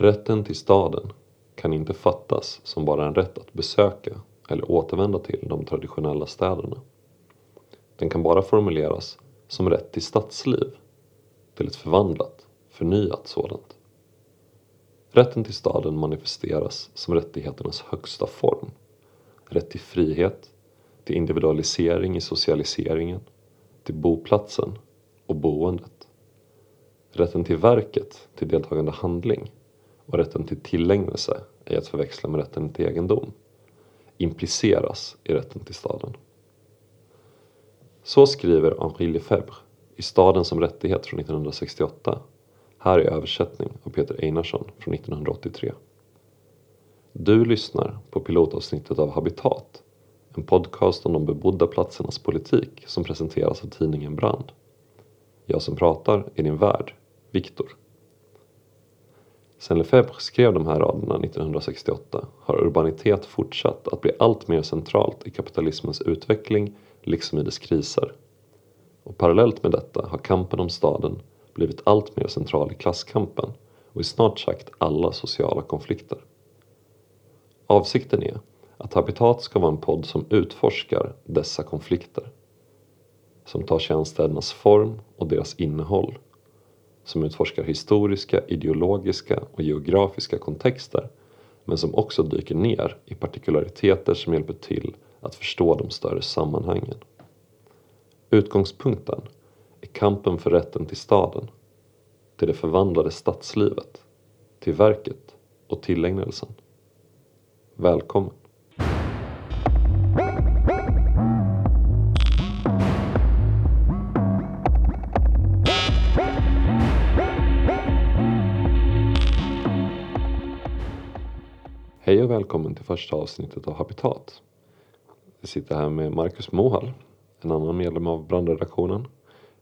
Rätten till staden kan inte fattas som bara en rätt att besöka eller återvända till de traditionella städerna. Den kan bara formuleras som rätt till stadsliv, till ett förvandlat, förnyat sådant. Rätten till staden manifesteras som rättigheternas högsta form. Rätt till frihet, till individualisering i socialiseringen, till boplatsen och boendet. Rätten till verket, till deltagande handling och rätten till tillägnelse, är att förväxla med rätten till egendom, impliceras i rätten till staden. Så skriver Henri Lefebvre i Staden som rättighet från 1968. Här är översättning av Peter Einarsson från 1983. Du lyssnar på pilotavsnittet av Habitat, en podcast om de bebodda platsernas politik som presenteras av tidningen Brand. Jag som pratar är din värd, Viktor. Sen Lefebvre skrev de här raderna 1968 har urbanitet fortsatt att bli allt mer centralt i kapitalismens utveckling liksom i dess kriser. Och parallellt med detta har kampen om staden blivit allt mer central i klasskampen och i snart sagt alla sociala konflikter. Avsikten är att Habitat ska vara en podd som utforskar dessa konflikter. Som tar sig an städernas form och deras innehåll. Som utforskar historiska, ideologiska och geografiska kontexter men som också dyker ner i partikulariteter som hjälper till att förstå de större sammanhangen. Utgångspunkten är kampen för rätten till staden, till det förvandlade stadslivet, till verket och tillägnelsen. Välkommen! Välkommen till första avsnittet av Habitat. Jag sitter här med Marcus Mohall, en annan medlem av brandredaktionen,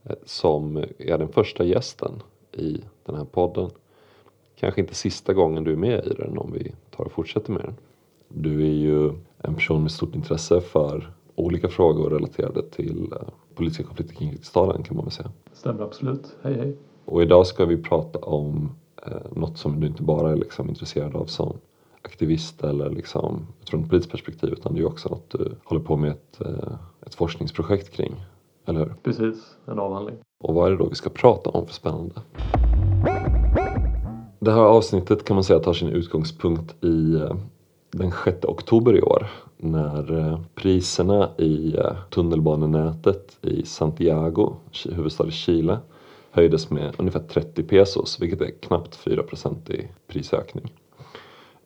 eh, som är den första gästen i den här podden. Kanske inte sista gången du är med i den om vi tar och fortsätter med den. Du är ju en person med stort intresse för olika frågor relaterade till eh, politiska konflikter kring staden kan man väl säga. Stämmer absolut. Hej hej. Och idag ska vi prata om eh, något som du inte bara är liksom intresserad av som aktivist eller liksom från ett politiskt perspektiv utan det är också något du håller på med ett, eh, ett forskningsprojekt kring. Eller hur? Precis, en avhandling. Och vad är det då vi ska prata om för spännande? Det här avsnittet kan man säga tar sin utgångspunkt i eh, den 6 oktober i år när eh, priserna i tunnelbanenätet i Santiago, huvudstad i Chile, höjdes med ungefär 30 pesos vilket är knappt 4% i prisökning.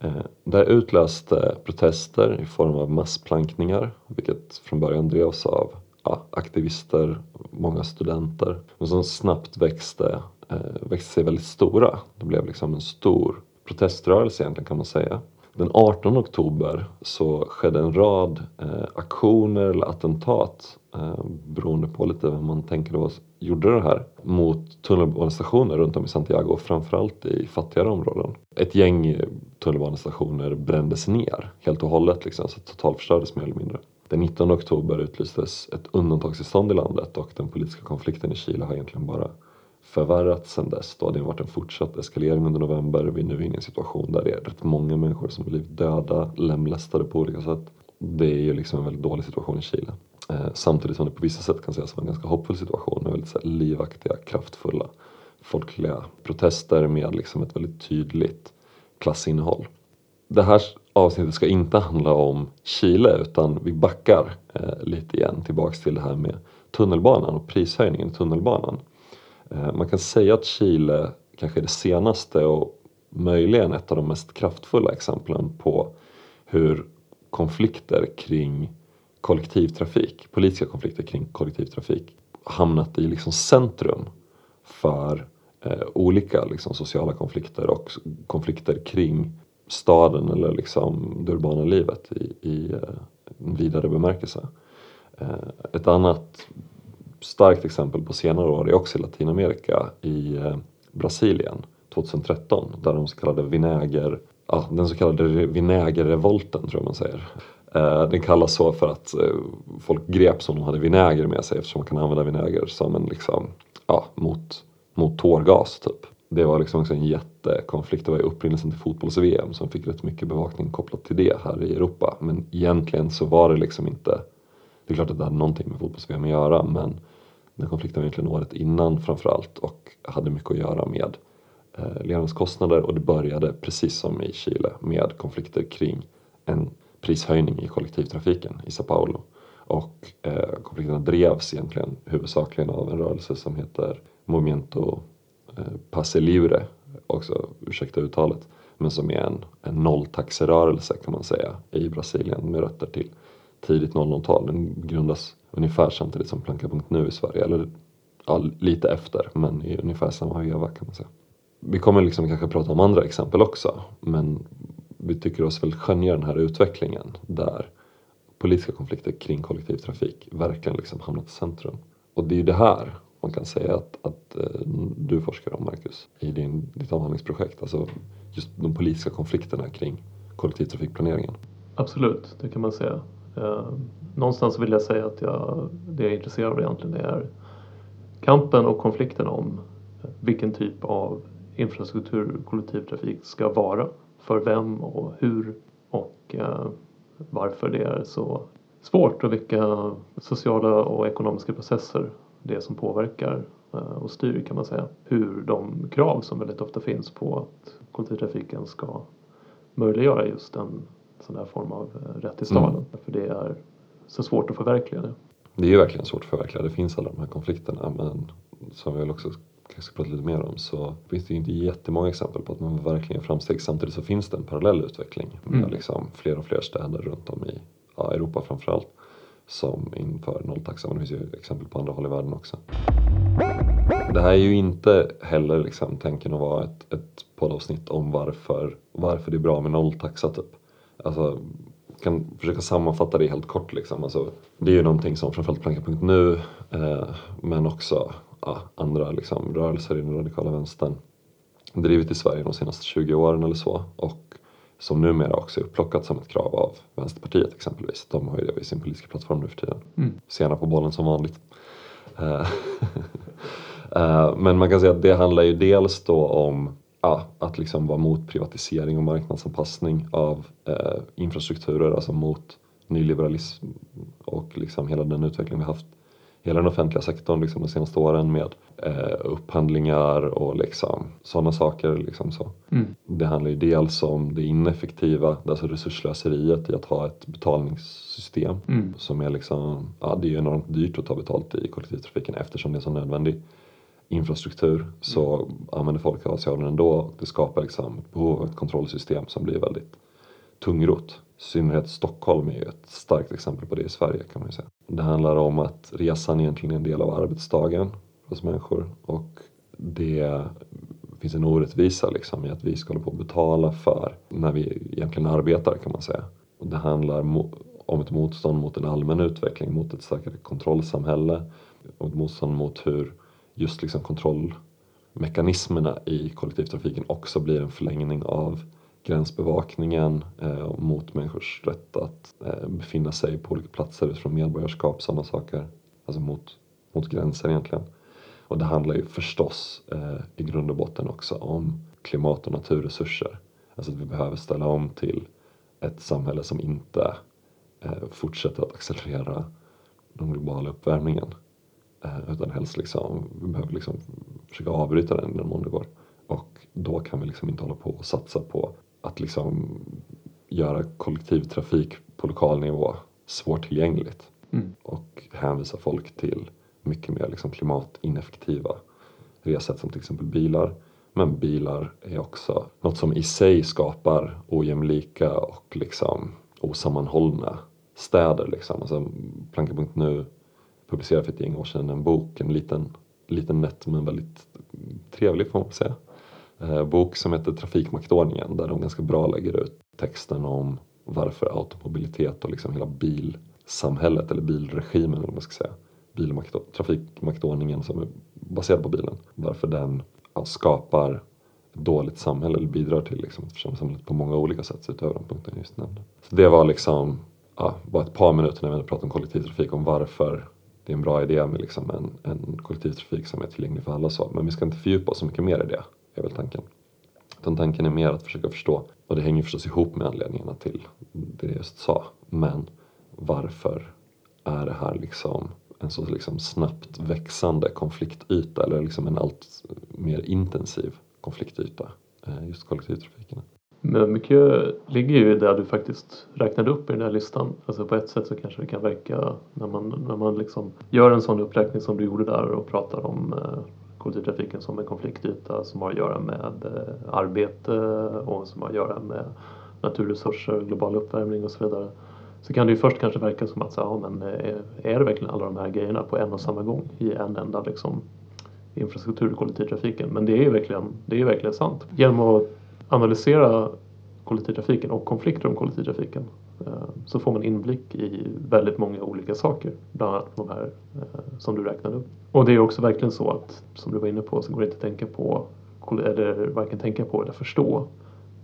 Eh, det utlöste protester i form av massplankningar vilket från början drevs av ja, aktivister, många studenter och som snabbt växte, eh, växte sig väldigt stora. Det blev liksom en stor proteströrelse egentligen kan man säga. Den 18 oktober så skedde en rad eh, aktioner eller attentat eh, beroende på lite vem man tänker då gjorde det här mot tunnelbanestationer runt om i Santiago framförallt i fattigare områden. Ett gäng tunnelbanestationer brändes ner helt och hållet liksom, så totalförstördes mer eller mindre. Den 19 oktober utlystes ett undantagstillstånd i landet och den politiska konflikten i Chile har egentligen bara förvärrats sedan dess. Då har det varit en fortsatt eskalering under november. Vi är nu inne i en situation där det är rätt många människor som blivit döda, lemlästade på olika sätt. Det är ju liksom en väldigt dålig situation i Chile. Eh, samtidigt som det på vissa sätt kan sägas vara en ganska hoppfull situation med väldigt så här, livaktiga, kraftfulla folkliga protester med liksom ett väldigt tydligt klassinnehåll. Det här avsnittet ska inte handla om Chile utan vi backar eh, lite igen tillbaks till det här med tunnelbanan och prishöjningen i tunnelbanan. Eh, man kan säga att Chile kanske är det senaste och möjligen ett av de mest kraftfulla exemplen på hur konflikter kring kollektivtrafik, politiska konflikter kring kollektivtrafik hamnat i liksom centrum för eh, olika liksom, sociala konflikter och konflikter kring staden eller liksom det urbana livet i, i eh, en vidare bemärkelse. Eh, ett annat starkt exempel på senare år är också i Latinamerika i eh, Brasilien 2013 där de så kallade vinäger, ja, den så kallade vinägerrevolten tror jag man säger. Eh, den kallas så för att eh, folk greps om de hade vinäger med sig eftersom man kan använda vinäger som en liksom, ja, mot, mot tårgas typ. Det var liksom också en jättekonflikt. Det var ju upprinnelsen till fotbolls-VM som fick rätt mycket bevakning kopplat till det här i Europa. Men egentligen så var det liksom inte, det är klart att det hade någonting med fotbolls-VM att göra men den konflikten var egentligen året innan framförallt och hade mycket att göra med eh, levnadskostnader och det började precis som i Chile med konflikter kring en prishöjning i kollektivtrafiken i Sao Paulo. Och eh, konflikterna drevs egentligen huvudsakligen av en rörelse som heter Momento eh, Passe Libre, också ursäkta uttalet, men som är en, en nolltaxerörelse kan man säga i Brasilien med rötter till tidigt 00-tal. Den grundas ungefär samtidigt som Planka.nu i Sverige, eller ja, lite efter men i ungefär samma veva kan man säga. Vi kommer liksom kanske prata om andra exempel också men vi tycker oss väl skönja den här utvecklingen där politiska konflikter kring kollektivtrafik verkligen liksom hamnat i centrum. Och det är ju det här man kan säga att, att eh, du forskar om Marcus i din, ditt avhandlingsprojekt. Alltså just de politiska konflikterna kring kollektivtrafikplaneringen. Absolut, det kan man säga. Eh, någonstans vill jag säga att jag, det jag är intresserad av egentligen är kampen och konflikten om vilken typ av infrastruktur kollektivtrafik ska vara, för vem och hur och eh, varför det är så svårt och vilka sociala och ekonomiska processer det som påverkar eh, och styr kan man säga hur de krav som väldigt ofta finns på att kollektivtrafiken ska möjliggöra just en sån här form av eh, rätt till staden. Mm. För det är så svårt att förverkliga det. Det är ju verkligen svårt att förverkliga. Det finns alla de här konflikterna men som vi också kanske ska prata lite mer om så finns det ju inte jättemånga exempel på att man verkligen framsteg. Samtidigt så finns det en parallell utveckling med mm. liksom fler och fler städer runt om i ja, Europa framförallt som inför nolltaxa. Men det finns ju exempel på andra håll i världen också. Det här är ju inte heller liksom tänken att vara ett, ett poddavsnitt om varför, varför det är bra med nolltaxa typ. Alltså, kan försöka sammanfatta det helt kort. Liksom. Alltså, det är ju någonting som framförallt Planka.nu eh, men också ja, andra liksom, rörelser i den radikala vänstern drivit i Sverige de senaste 20 åren eller så och som numera också är upplockat som ett krav av Vänsterpartiet exempelvis. De har ju det i sin politiska plattform nu för tiden. Mm. Sena på bollen som vanligt. Eh, eh, men man kan säga att det handlar ju dels då om ja, att liksom vara mot privatisering och marknadsanpassning av eh, infrastrukturer, alltså mot nyliberalism och liksom hela den utveckling vi haft hela den offentliga sektorn liksom de senaste åren med eh, upphandlingar och liksom sådana saker. Liksom så. Mm. Det handlar ju dels om det ineffektiva, alltså resursslöseriet i att ha ett betalningssystem mm. som är liksom, ja det är ju enormt dyrt att ta betalt i kollektivtrafiken eftersom det är så nödvändig infrastruktur så mm. använder folk av sig av den ändå. Det skapar liksom ett behov av ett kontrollsystem som blir väldigt tungrot. I synnerhet Stockholm är ju ett starkt exempel på det i Sverige kan man ju säga. Det handlar om att resan egentligen är en del av arbetsdagen hos människor och det finns en orättvisa liksom i att vi ska hålla på att betala för när vi egentligen arbetar kan man säga. Och det handlar om ett motstånd mot en allmän utveckling, mot ett starkare kontrollsamhälle och ett motstånd mot hur just liksom kontrollmekanismerna i kollektivtrafiken också blir en förlängning av gränsbevakningen eh, mot människors rätt att eh, befinna sig på olika platser utifrån medborgarskap, sådana saker. Alltså mot, mot gränser egentligen. Och det handlar ju förstås eh, i grund och botten också om klimat och naturresurser. Alltså att vi behöver ställa om till ett samhälle som inte eh, fortsätter att accelerera den globala uppvärmningen. Eh, utan helst liksom, vi behöver liksom försöka avbryta den i den mån det går. Och då kan vi liksom inte hålla på och satsa på att liksom göra kollektivtrafik på lokal nivå svårtillgängligt mm. och hänvisa folk till mycket mer liksom klimatineffektiva resesätt som till exempel bilar. Men bilar är också något som i sig skapar ojämlika och liksom osammanhållna städer. Liksom. Alltså, Planka.nu publicerade för ett gäng år sedan en bok, en liten, liten nätt men väldigt trevlig får man säga Eh, bok som heter Trafikmaktordningen där de ganska bra lägger ut texten om varför automobilitet och liksom hela bilsamhället eller bilregimen eller vad man ska säga bilmakt, trafikmaktordningen som är baserad på bilen varför den ja, skapar dåligt samhälle eller bidrar till liksom, att försämra samhället på många olika sätt utöver de punkter jag just nämnde. Så det var liksom ja, bara ett par minuter när vi pratade om kollektivtrafik om varför det är en bra idé med liksom en, en kollektivtrafik som är tillgänglig för alla så. Men vi ska inte fördjupa oss så mycket mer i det är väl tanken. Utan tanken är mer att försöka förstå, och det hänger förstås ihop med anledningarna till det jag just sa, men varför är det här liksom en så liksom snabbt växande konfliktyta eller liksom en allt mer intensiv konfliktyta, eh, just kollektivtrafiken. Men mycket ligger ju i det du faktiskt räknade upp i den här listan. Alltså på ett sätt så kanske det kan verka när man, när man liksom gör en sån uppräkning som du gjorde där och pratar om eh, kollektivtrafiken som en konfliktyta som har att göra med eh, arbete och som har att göra med naturresurser, global uppvärmning och så vidare. Så kan det ju först kanske verka som att ja, men eh, är det verkligen alla de här grejerna på en och samma gång i en enda liksom, infrastruktur i kollektivtrafiken? Men det är ju verkligen, det är verkligen sant. Genom att analysera kollektivtrafiken och konflikter om kollektivtrafiken Eh, så får man inblick i väldigt många olika saker, bland annat de här eh, som du räknade upp. Och det är också verkligen så att, som du var inne på, så går det inte att tänka på, eller varken tänka på eller förstå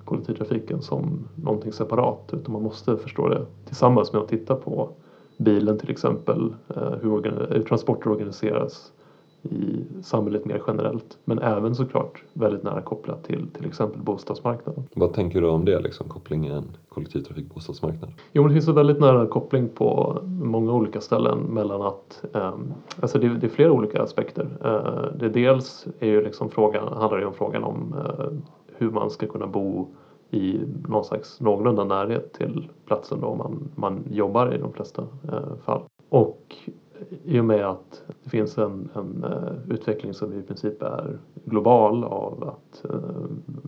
kollektivtrafiken som någonting separat utan man måste förstå det tillsammans med att titta på bilen till exempel, eh, hur transporter organiseras, i samhället mer generellt. Men även såklart väldigt nära kopplat till till exempel bostadsmarknaden. Vad tänker du om det, liksom, kopplingen kollektivtrafik-bostadsmarknad? Jo, men det finns en väldigt nära koppling på många olika ställen mellan att, um, alltså det, det, är flera olika aspekter. Uh, det dels är ju liksom frågan, handlar det om frågan om uh, hur man ska kunna bo i någon slags någorlunda närhet till platsen då man, man jobbar i de flesta uh, fall. Och i och med att det finns en, en uh, utveckling som i princip är global av att uh,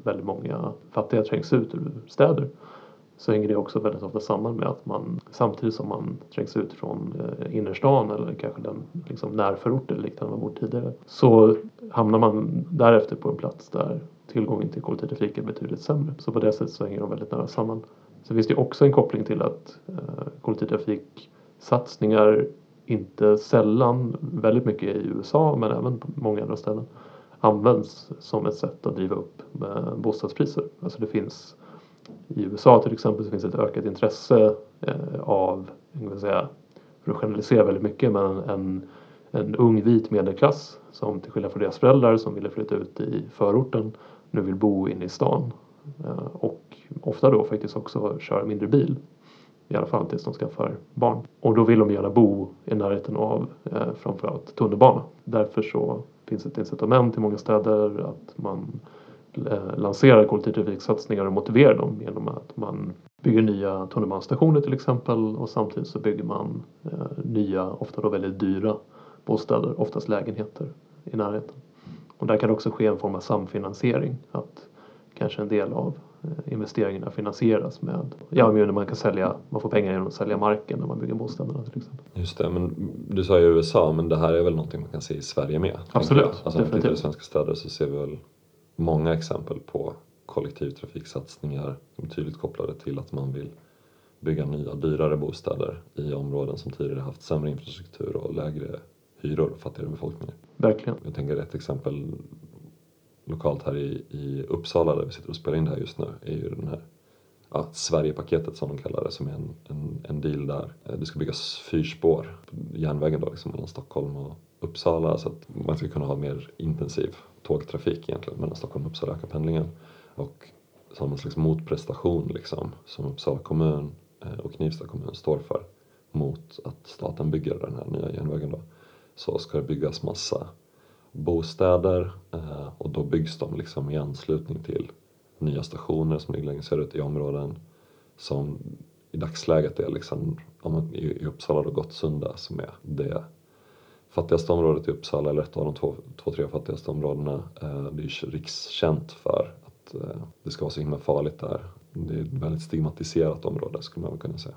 väldigt många fattiga trängs ut ur städer så hänger det också väldigt ofta samman med att man samtidigt som man trängs ut från uh, innerstan eller kanske den liksom, närförort eller liknande man bor tidigare så hamnar man därefter på en plats där tillgången till kollektivtrafik är betydligt sämre. Så på det sättet så hänger de väldigt nära samman. Sen finns det också en koppling till att kollektivtrafiksatsningar inte sällan, väldigt mycket i USA men även på många andra ställen används som ett sätt att driva upp eh, bostadspriser. Alltså det finns i USA till exempel så finns ett ökat intresse eh, av, jag säga, för att generalisera väldigt mycket, men en, en ung vit medelklass som till skillnad från deras föräldrar som ville flytta ut i förorten nu vill bo inne i stan eh, och ofta då faktiskt också köra mindre bil i alla fall tills de skaffar barn. Och då vill de gärna bo i närheten av eh, framförallt tunnelbana. Därför så finns ett incitament i många städer att man eh, lanserar kollektivtrafiksatsningar och motiverar dem genom att man bygger nya tunnelbanestationer till exempel och samtidigt så bygger man eh, nya, ofta då väldigt dyra bostäder, oftast lägenheter i närheten. Och där kan det också ske en form av samfinansiering, att kanske en del av investeringarna finansieras med, ja men man kan sälja, man får pengar genom att sälja marken när man bygger bostäderna till exempel. Just det, men du sa ju USA men det här är väl någonting man kan se i Sverige med? Absolut, alltså, om vi tittar i svenska städer så ser vi väl många exempel på kollektivtrafiksatsningar som är tydligt kopplade till att man vill bygga nya dyrare bostäder i områden som tidigare haft sämre infrastruktur och lägre hyror och fattigare befolkningar. Verkligen. Jag tänker ett exempel lokalt här i, i Uppsala där vi sitter och spelar in det här just nu är ju den här ja, Sverigepaketet som de kallar det som är en, en, en deal där. Eh, det ska byggas fyrspår på järnvägen då liksom mellan Stockholm och Uppsala så att man ska kunna ha mer intensiv tågtrafik egentligen mellan Stockholm och Uppsala, öka pendlingen. Och som en slags motprestation liksom som Uppsala kommun eh, och Knivsta kommun står för mot att staten bygger den här nya järnvägen då så ska det byggas massa bostäder eh, och då byggs de liksom i anslutning till nya stationer som ligger längre söderut i områden som i dagsläget är liksom, i Uppsala då Gottsunda som är det fattigaste området i Uppsala, eller ett av de två, två tre fattigaste områdena. Eh, det är rikskänt för att eh, det ska vara så himla farligt där. Det är ett väldigt stigmatiserat område skulle man kunna säga.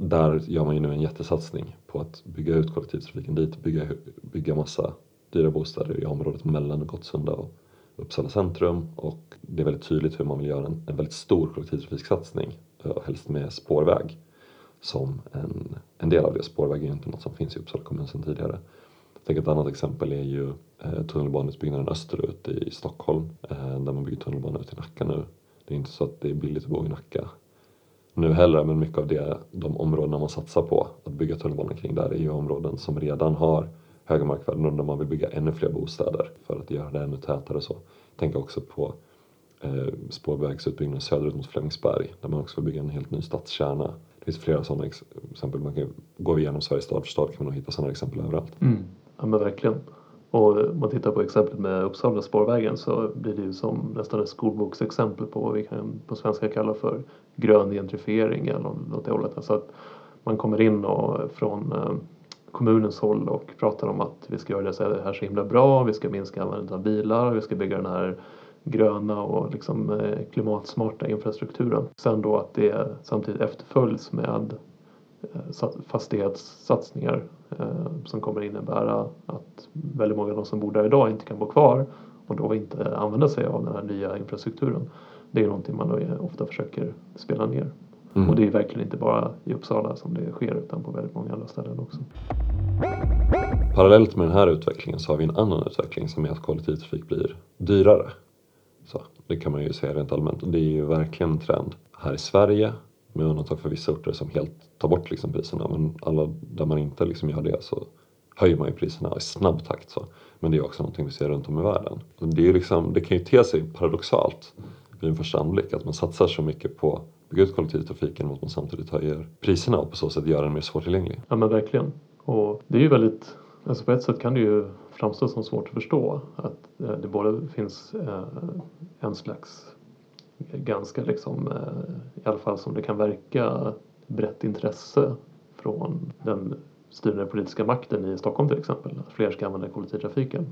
Där gör man ju nu en jättesatsning på att bygga ut kollektivtrafiken dit, bygga, bygga massa dyra bostäder i området mellan Gottsunda och Uppsala centrum och det är väldigt tydligt hur man vill göra en, en väldigt stor kollektivtrafiksatsning, eh, helst med spårväg som en, en del av det. Spårväg är ju inte något som finns i Uppsala kommun sedan tidigare. Jag tänker ett annat exempel är ju eh, tunnelbaneutbyggnaden österut i Stockholm eh, där man bygger tunnelbana ut i Nacka nu. Det är inte så att det är billigt att bo i Nacka nu heller men mycket av det, de områdena man satsar på att bygga tunnelbana kring där är ju områden som redan har höga markvärden och när man vill bygga ännu fler bostäder för att göra det ännu tätare så. Tänk också på eh, spårvägsutbyggnaden söderut mot Flemingsberg där man också vill bygga en helt ny stadskärna. Det finns flera sådana exempel. Man kan gå igenom Sveriges stad för stad kan man nog hitta sådana exempel överallt. Mm. Ja men verkligen. Och eh, om man tittar på exemplet med Uppsala spårvägen så blir det ju som nästan ett skolboksexempel på vad vi kan på svenska kalla för grön gentrifiering eller något det hållet. Alltså att man kommer in och från eh, kommunens håll och pratar om att vi ska göra det så här så himla bra, vi ska minska användandet av bilar, vi ska bygga den här gröna och liksom eh, klimatsmarta infrastrukturen. Sen då att det samtidigt efterföljs med eh, fastighetssatsningar eh, som kommer innebära att väldigt många av de som bor där idag inte kan bo kvar och då inte använda sig av den här nya infrastrukturen. Det är någonting man ofta försöker spela ner. Mm. Och det är verkligen inte bara i Uppsala som det sker utan på väldigt många andra ställen också. Parallellt med den här utvecklingen så har vi en annan utveckling som är att kollektivtrafik blir dyrare. Så, det kan man ju säga rent allmänt. Det är ju verkligen en trend här i Sverige med undantag för vissa orter som helt tar bort liksom priserna. Men alla där man inte liksom gör det så höjer man ju priserna i snabb takt. Så. Men det är också någonting vi ser runt om i världen. Det, är liksom, det kan ju te sig paradoxalt vid en första anblick att man satsar så mycket på bygga ut kollektivtrafiken och att man samtidigt höjer priserna och på så sätt gör den mer svårtillgänglig. Ja men verkligen. Och det är ju väldigt, alltså på ett sätt kan det ju framstå som svårt att förstå att eh, det både finns eh, en slags ganska liksom, eh, i alla fall som det kan verka, brett intresse från den styrande politiska makten i Stockholm till exempel, att fler ska använda kollektivtrafiken.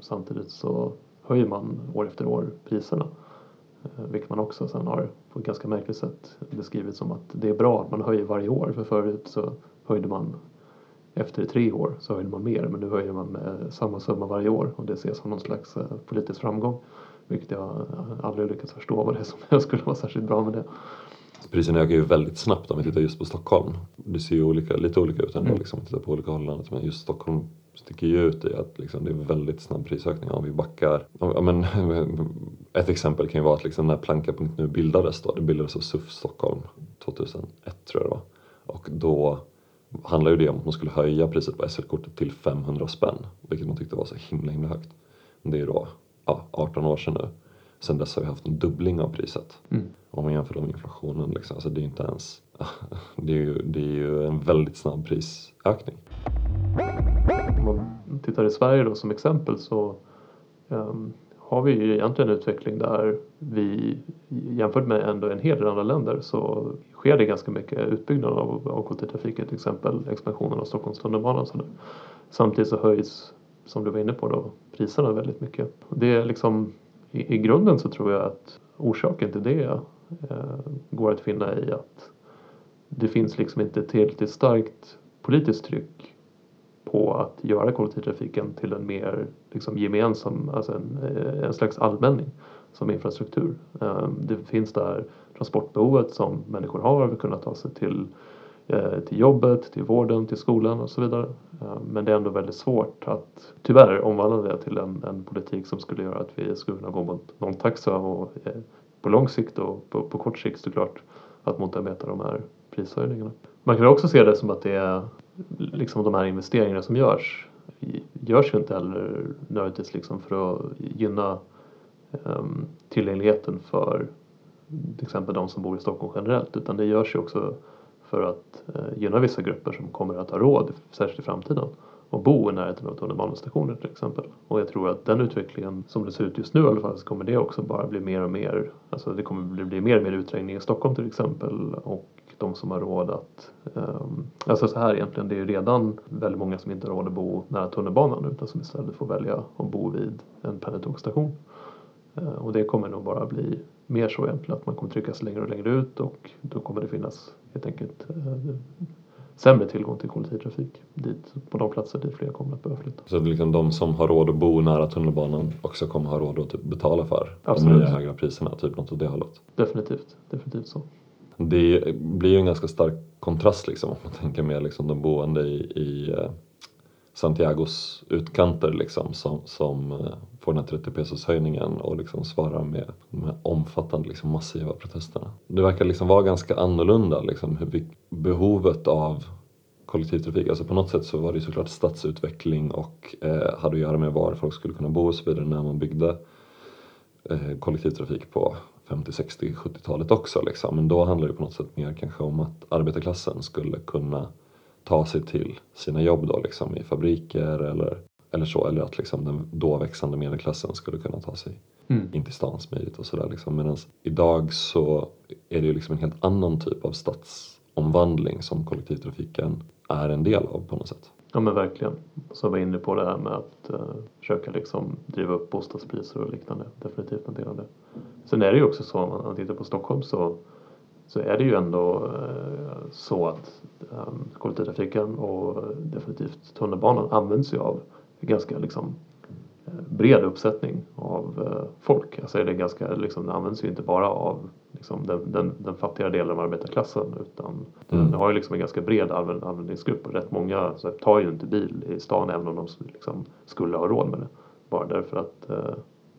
Samtidigt så höjer man år efter år priserna. Vilket man också sen har på ett ganska märkligt sätt beskrivit som att det är bra att man höjer varje år för förut så höjde man efter tre år så höjde man mer men nu höjer man med samma summa varje år och det ses som någon slags eh, politisk framgång. Vilket jag aldrig lyckats förstå vad det är som skulle vara särskilt bra med det. Priserna ökar ju väldigt snabbt om vi tittar just på Stockholm. Det ser ju olika, lite olika ut ändå mm. liksom, om vi tittar på olika håll i landet men just Stockholm sticker ju ut i att liksom, det är väldigt snabb prisökning om vi backar. Ja, men, ett exempel kan ju vara att liksom, när Planka.nu bildades då, det bildades av SUF Stockholm 2001 tror jag det var. Och då handlar ju det om att man skulle höja priset på SL-kortet till 500 spänn, vilket man tyckte var så himla himla högt. Men det är då ja, 18 år sedan nu. Sen dess har vi haft en dubbling av priset. Mm. Om man jämför med inflationen, liksom, alltså det är inte ens... det, är ju, det är ju en väldigt snabb prisökning. Tittar i Sverige då som exempel så um, har vi ju egentligen en utveckling där vi jämfört med ändå en hel del andra länder så sker det ganska mycket utbyggnad av, av kollektivtrafiken, till exempel expansionen av Stockholms tunnelbana. Samtidigt så höjs, som du var inne på, då, priserna väldigt mycket. Det är liksom, i, i grunden så tror jag att orsaken till det eh, går att finna i att det finns liksom inte tillräckligt starkt politiskt tryck på att göra kollektivtrafiken till en mer liksom, gemensam, alltså en, eh, en slags allmänning som infrastruktur. Ehm, det finns där transportbehovet som människor har för att kunna ta sig till, eh, till jobbet, till vården, till skolan och så vidare. Ehm, men det är ändå väldigt svårt att tyvärr omvandla det till en, en politik som skulle göra att vi skulle kunna gå mot nolltaxa och eh, på lång sikt och på, på kort sikt såklart att motarbeta de här prishöjningarna. Man kan också se det som att det är liksom de här investeringarna som görs görs ju inte heller nödvändigtvis liksom för att gynna um, tillgängligheten för till exempel de som bor i Stockholm generellt utan det görs ju också för att uh, gynna vissa grupper som kommer att ha råd, särskilt i framtiden, att bo i närheten av tunnelbanestationer till exempel. Och jag tror att den utvecklingen som det ser ut just nu i alla fall så kommer det också bara bli mer och mer, alltså det kommer bli, bli mer och mer utträngning i Stockholm till exempel och de som har råd att... Um, alltså så här egentligen, det är ju redan väldigt många som inte har råd att bo nära tunnelbanan utan som istället får välja att bo vid en pendeltågsstation. Uh, och det kommer nog bara bli mer så egentligen att man kommer tryckas längre och längre ut och då kommer det finnas helt enkelt uh, sämre tillgång till kollektivtrafik dit, på de platser dit fler kommer att behöva flytta. Så liksom de som har råd att bo nära tunnelbanan också kommer ha råd att typ betala för Absolut. de nya högre priserna, typ något åt det hållet? Definitivt, definitivt så det blir ju en ganska stark kontrast liksom om man tänker med liksom de boende i, i eh, Santiagos utkanter liksom som, som eh, får den här 30 pesos höjningen och liksom svarar med de här omfattande liksom massiva protesterna. Det verkar liksom vara ganska annorlunda liksom hur behovet av kollektivtrafik, alltså på något sätt så var det såklart stadsutveckling och eh, hade att göra med var folk skulle kunna bo och så vidare när man byggde eh, kollektivtrafik på 50, 60, 70-talet också liksom. Men då handlar det på något sätt mer kanske om att arbetarklassen skulle kunna ta sig till sina jobb då liksom i fabriker eller, eller så. Eller att liksom den då växande medelklassen skulle kunna ta sig Mm. in till stan smidigt och sådär liksom. Medan idag så är det ju liksom en helt annan typ av stadsomvandling som kollektivtrafiken är en del av på något sätt. Ja men verkligen. Så jag var inne på det här med att eh, försöka liksom driva upp bostadspriser och liknande. Definitivt en del av det. Sen är det ju också så om man tittar på Stockholm så, så är det ju ändå eh, så att eh, kollektivtrafiken och definitivt tunnelbanan används ju av ganska liksom eh, bred uppsättning av eh, folk. Alltså är det ganska, liksom, det används ju inte bara av liksom, den, den, den fattigare delen av arbetarklassen utan Mm. den har ju liksom en ganska bred använd, användningsgrupp och rätt många så här, tar ju inte bil i stan även om de liksom, skulle ha råd med det. Bara därför att uh,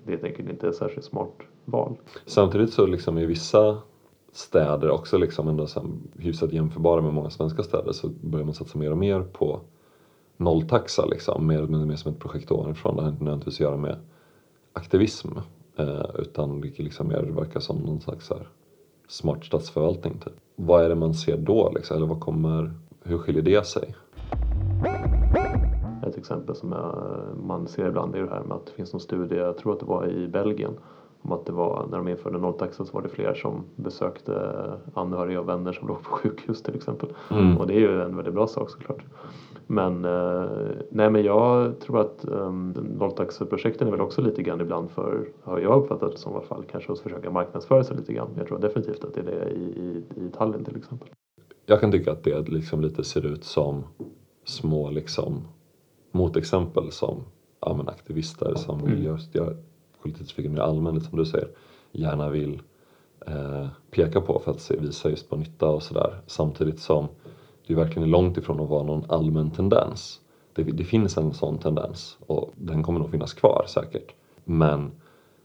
det helt enkelt inte är ett särskilt smart val. Samtidigt så liksom i vissa städer också liksom ändå så hyfsat jämförbara med många svenska städer så börjar man satsa mer och mer på nolltaxa liksom. Mer, mer, mer som ett projekt ovanifrån. Det har inte nödvändigtvis att göra med aktivism eh, utan det liksom mer verkar som någon slags här smart stadsförvaltning typ. Vad är det man ser då liksom? Eller vad kommer, hur skiljer det sig? Ett exempel som jag, man ser ibland är det här med att det finns någon studie, jag tror att det var i Belgien, om att det var när de införde nolltaxa så var det fler som besökte anhöriga och vänner som låg på sjukhus till exempel. Mm. Och det är ju en väldigt bra sak såklart. Men, eh, nej men jag tror att um, nolltaxeprojekten är väl också lite grann ibland för, har jag uppfattat det som i alla fall, kanske att försöka marknadsföra sig lite grann. Jag tror definitivt att det är det i, i, i Tallinn till exempel. Jag kan tycka att det liksom lite ser ut som små liksom motexempel som ja, men aktivister som vill just göra kollektivtrafiken mer allmän, som du säger, gärna vill eh, peka på för att se, visa just på nytta och sådär. Samtidigt som det verkligen är långt ifrån att vara någon allmän tendens. Det, det finns en sån tendens och den kommer nog finnas kvar säkert. Men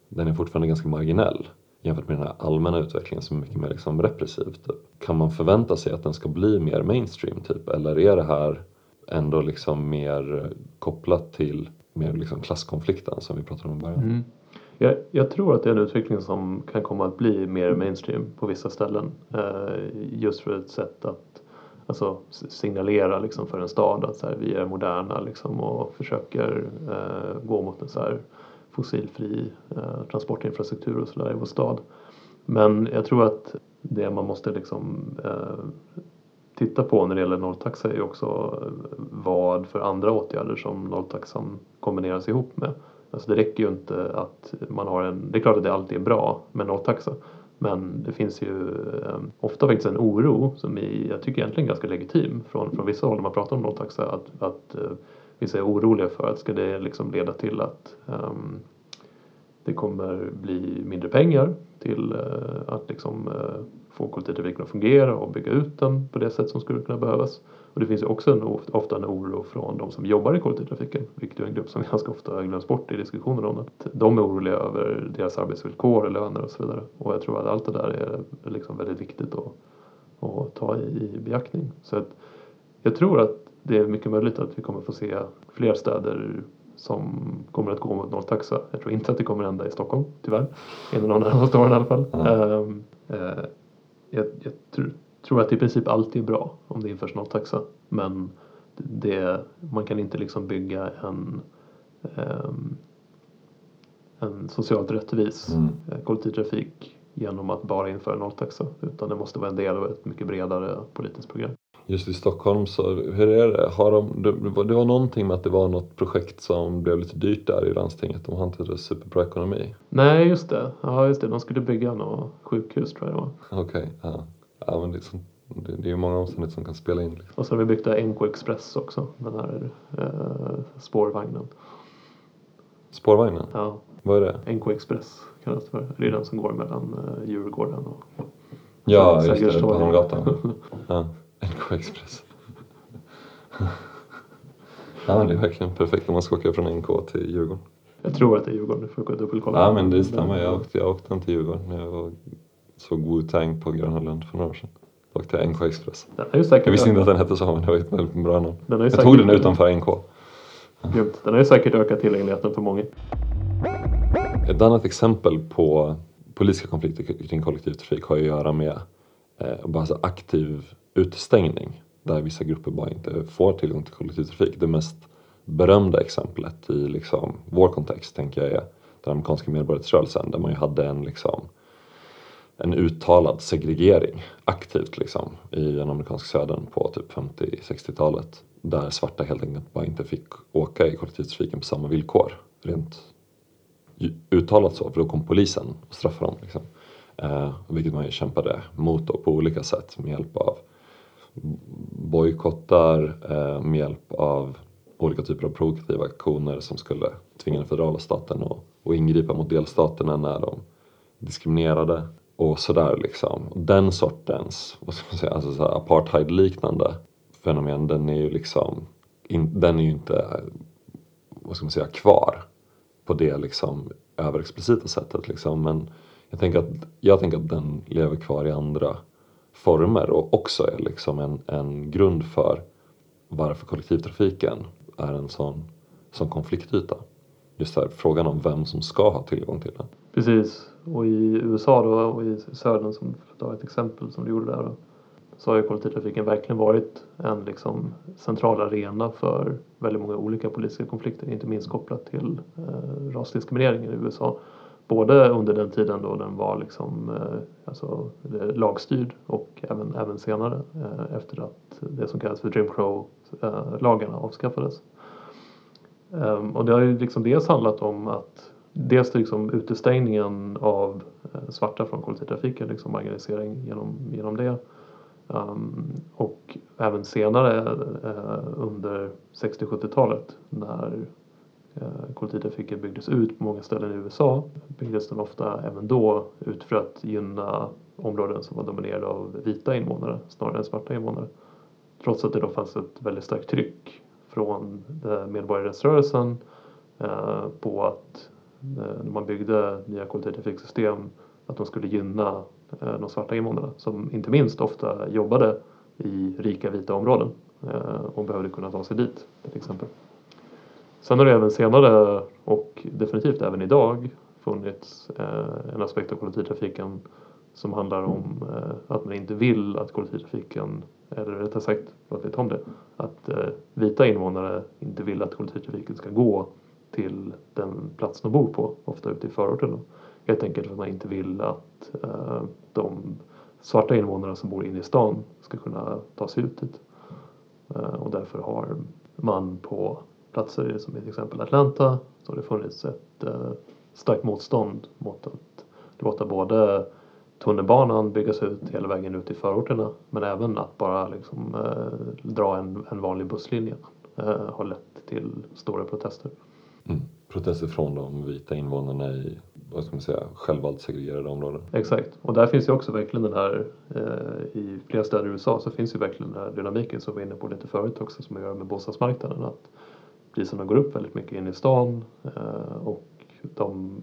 den är fortfarande ganska marginell jämfört med den här allmänna utvecklingen som är mycket mer liksom repressiv. Typ. Kan man förvänta sig att den ska bli mer mainstream typ? Eller är det här ändå liksom mer kopplat till mer liksom klasskonflikten som vi pratade om i början? Mm. Jag, jag tror att det är en utveckling som kan komma att bli mer mainstream på vissa ställen. Eh, just för ett sätt att alltså, signalera liksom, för en stad att så här, vi är moderna liksom, och försöker eh, gå mot en så här, fossilfri eh, transportinfrastruktur och sådär i vår stad. Men jag tror att det man måste liksom eh, titta på när det gäller nolltaxa är ju också eh, vad för andra åtgärder som nolltaxan kombineras ihop med. Alltså det räcker ju inte att man har en, det är klart att det alltid är bra med nolltaxa. Men det finns ju eh, ofta faktiskt en oro som är, jag tycker egentligen ganska legitim från, från vissa håll när man pratar om nolltaxa. Att, att eh, vissa är oroliga för att ska det liksom leda till att ehm, det kommer bli mindre pengar till eh, att liksom, eh, få kollektivtrafiken att fungera och bygga ut den på det sätt som skulle kunna behövas. Och det finns också en, ofta en oro från de som jobbar i kollektivtrafiken, vilket är en grupp som ganska ofta glöms bort i diskussioner om att de är oroliga över deras arbetsvillkor, löner och så vidare. Och jag tror att allt det där är liksom väldigt viktigt att, att ta i, i beaktning. Så att jag tror att det är mycket möjligt att vi kommer få se fler städer som kommer att gå mot nolltaxa. Jag tror inte att det kommer hända i Stockholm, tyvärr. Inom de närmaste åren i alla fall. Ja. Ehm, eh, jag jag tror, tror att i princip alltid är bra om det införs nolltaxa. Men det, man kan inte liksom bygga en, ehm, en socialt rättvis Mm. eh, kollektivtrafik genom att bara införa nolltaxa. Utan det måste vara en del av ett mycket bredare politiskt program. Just i Stockholm så, hur är det? Har de, det, var- någonting med att det var något projekt som blev lite dyrt där i landstinget. De har inte det superbra ekonomi. Nej, just det. Ja, just det. De skulle bygga något sjukhus tror jag det var. Okej, ja. Ja men det, är så, det, det är många omständigheter som kan spela in. Liksom. Och så har vi byggt där NK Express också. Den här eh, spårvagnen. Spårvagnen, Ja, vad är det? NK Express kallas det för. Det är den som går mellan eh, Djurgården och Ja, just det, på. Hamngatan. Ja, NK Express. Ja, men det är verkligen perfekt om man ska åka från NK till Djurgården. Jag tror att det är Djurgården. Du får dubbelkolla. Ja, men det stämmer. Jag åkte, jag åkte inte till Djurgården när jag var- såg Wu-Tang på Gröna Lund för några år sedan. Då åkte jag NK Express. Jag visste inte att den hette så, men det var ett väldigt bra namn. Jag tog den utanför NK. Grymt. Den har ju säkert ökat tillgängligheten för många. Ett annat exempel på politiska konflikter kring kollektivtrafik har att göra med eh, bara så aktiv utestängning där vissa grupper bara inte får tillgång till kollektivtrafik. Det mest berömda exemplet i liksom vår kontext tänker jag är den amerikanska medborgarrättsrörelsen där man ju hade en, liksom, en uttalad segregering aktivt liksom, i den amerikanska södern på typ 50-60-talet där svarta helt enkelt bara inte fick åka i kollektivtrafiken på samma villkor. Rent uttalat så, för då kom polisen och straffade dem. Liksom. Eh, vilket man ju kämpade mot då, på olika sätt med hjälp av bojkottar, eh, med hjälp av olika typer av provokativa aktioner som skulle tvinga den federala staten att, att ingripa mot delstaterna när de diskriminerade och sådär liksom. Den sortens, vad ska man säga, alltså så apartheid-liknande fenomen den är ju liksom, in, den är ju inte, vad ska man säga, kvar på det liksom överexplicita sättet liksom. Men jag tänker att, jag tänker att den lever kvar i andra former och också är liksom en, en grund för varför kollektivtrafiken är en sån, sån konfliktyta. Just här, frågan om vem som ska ha tillgång till den. Precis, och i USA då och i södern som för att ta ett exempel som du gjorde där då, så har ju kollektivtrafiken verkligen varit en liksom central arena för väldigt många olika politiska konflikter, inte minst kopplat till eh, rasdiskrimineringen i USA. Både under den tiden då den var liksom, eh, alltså, eh, lagstyrd och även, även senare eh, efter att det som kallas för Jim Crow-lagarna eh, avskaffades. Um, och det har ju liksom dels handlat om att dels liksom utestängningen av eh, svarta från kollektivtrafiken, liksom marginalisering genom, genom det. Um, och även senare uh, under 60-70-talet när uh, kollektivtrafiken byggdes ut på många ställen i USA byggdes den ofta även då ut för att gynna områden som var dominerade av vita invånare snarare än svarta invånare. Trots att det då fanns ett väldigt starkt tryck från medborgarrättsrörelsen uh, på att Eh, när man byggde nya kollektivtrafiksystem att de skulle gynna eh, de svarta invånarna som inte minst ofta jobbade i rika vita områden eh, och behövde kunna ta sig dit till exempel. Sen har det även senare och definitivt även idag funnits en aspekt av kollektivtrafiken som handlar om att man inte vill att kollektivtrafiken, eller rättare sagt, för att om det, att vita invånare inte vill att kollektivtrafiken ska gå till den plats de bor på, ofta ute i förorten. Helt enkelt för att man inte vill att eh, de svarta invånarna som bor inne i stan ska kunna ta sig ut dit. Eh, och därför har man på platser som till exempel Atlanta så har det funnits ett eh, starkt motstånd mot att låta både tunnelbanan byggas ut hela vägen ut i förorterna men även att bara liksom, eh, dra en, en vanlig busslinje eh, har lett till stora protester. Mm. Protester från de vita invånarna i vad ska man säga, självvalt segregerade områden. Exakt, och där finns ju också verkligen den här eh, i flera städer i USA så finns ju verkligen den här dynamiken som vi var inne på lite förut också som har att göra med bostadsmarknaden. Att priserna går upp väldigt mycket in i stan eh, och de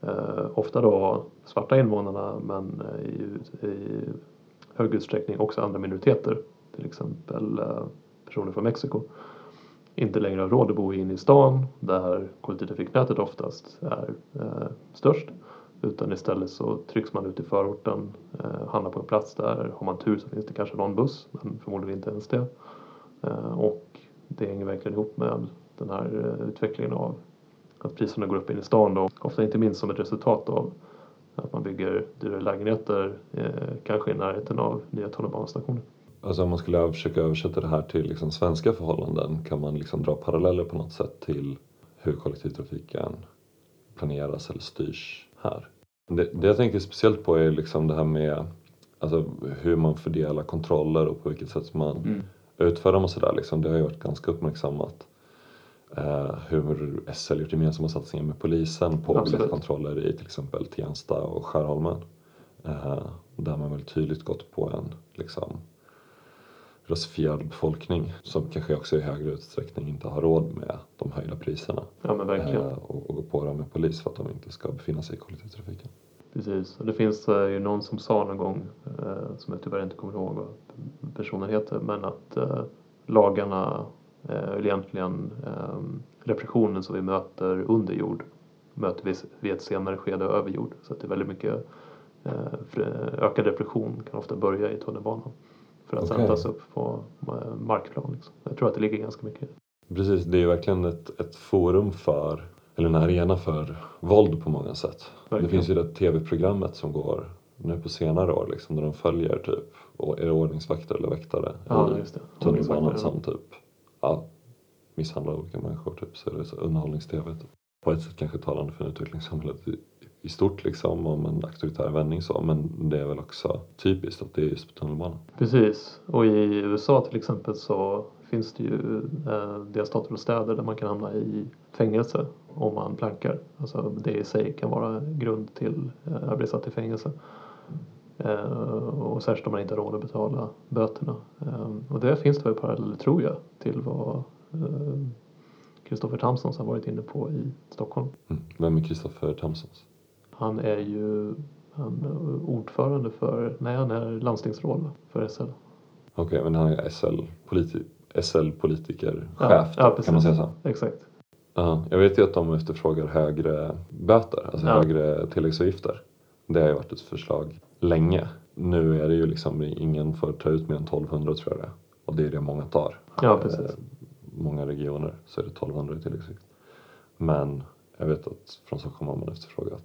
eh, ofta då svarta invånarna men eh, i, i hög utsträckning också andra minoriteter till exempel eh, personer från Mexiko inte längre har råd att bo inne i stan där kollektivtrafiknätet oftast är eh, störst utan istället så trycks man ut i förorten, eh, hamnar på en plats där har man tur så finns det kanske någon buss men förmodligen inte ens det. Eh, och det hänger verkligen ihop med den här eh, utvecklingen av att priserna går upp in i stan då, ofta inte minst som ett resultat av att man bygger dyrare lägenheter, eh, kanske i närheten av nya tunnelbanestationer. Alltså om man skulle försöka översätta det här till liksom svenska förhållanden kan man liksom dra paralleller på något sätt till hur kollektivtrafiken planeras eller styrs här. Det, det jag tänker speciellt på är liksom det här med alltså, hur man fördelar kontroller och på vilket sätt man mm. utför dem och sådär. Liksom. Det har ju varit ganska uppmärksammat eh, hur SL gjort gemensamma satsningar med polisen på biljettkontroller i till exempel Tensta och Skärholmen. Eh, där man väldigt tydligt gått på en liksom, rasifierad befolkning som kanske också i högre utsträckning inte har råd med de höjda priserna. Ja men verkligen. Eh, och, och gå på dem med polis för att de inte ska befinna sig i kollektivtrafiken. Precis, och det finns eh, ju någon som sa någon gång, eh, som jag tyvärr inte kommer ihåg vad personen heter, men att lagarna, eller egentligen repressionen som vi möter under jord möter vi vid ett senare skede över jord. Så att det är väldigt mycket ökad reflektion kan ofta börja i tunnelbanan för att sen Okej. tas upp på eh, markplan. Liksom. Jag tror att det ligger ganska mycket det. Precis, det är ju verkligen ett, ett forum för, eller en arena för våld på många sätt. Det Verkligen. finns ju det tv-programmet som går nu på senare år liksom, där de följer typ, och är det ordningsvakter eller väktare Ja, i det. tunnelbanan som typ ja, misshandlar olika människor. Typ, så är det så underhållnings-tv. Typ. På ett sätt kanske talande för utvecklingssamhället i, stort liksom, om en auktoritär vändning så. Men det är väl också typiskt att det är just på tunnelbanan. Precis, och i USA till exempel så finns det ju eh, delstater och städer där man kan hamna i fängelse om man plankar. Alltså det i sig kan vara grund till eh, att bli satt i fängelse. Eh, och särskilt om man inte har råd att betala böterna. Eh, och där finns det väl paralleller, tror jag, till vad eh, Kristoffer Tamsons har varit inne på i Stockholm. Mm. Vem är Kristoffer Tamsons? Han är ju han är ordförande för, nej han är landstingsråd för SL. Okej, men han är SL-politi- SL-politiker, Ja, chef ja, då, kan man säga så? Exakt. Ja, jag vet ju att de efterfrågar högre böter, alltså Ja. högre tilläggsavgifter. Det har ju varit ett förslag länge. Nu är det ju liksom ingen får ta ut mer än 1200 tror jag det. Och det är det många tar. Ja, precis. Eh, Många regioner så är det 1200 i tilläggsavgift. Men jag vet att från Stockholm har man efterfrågat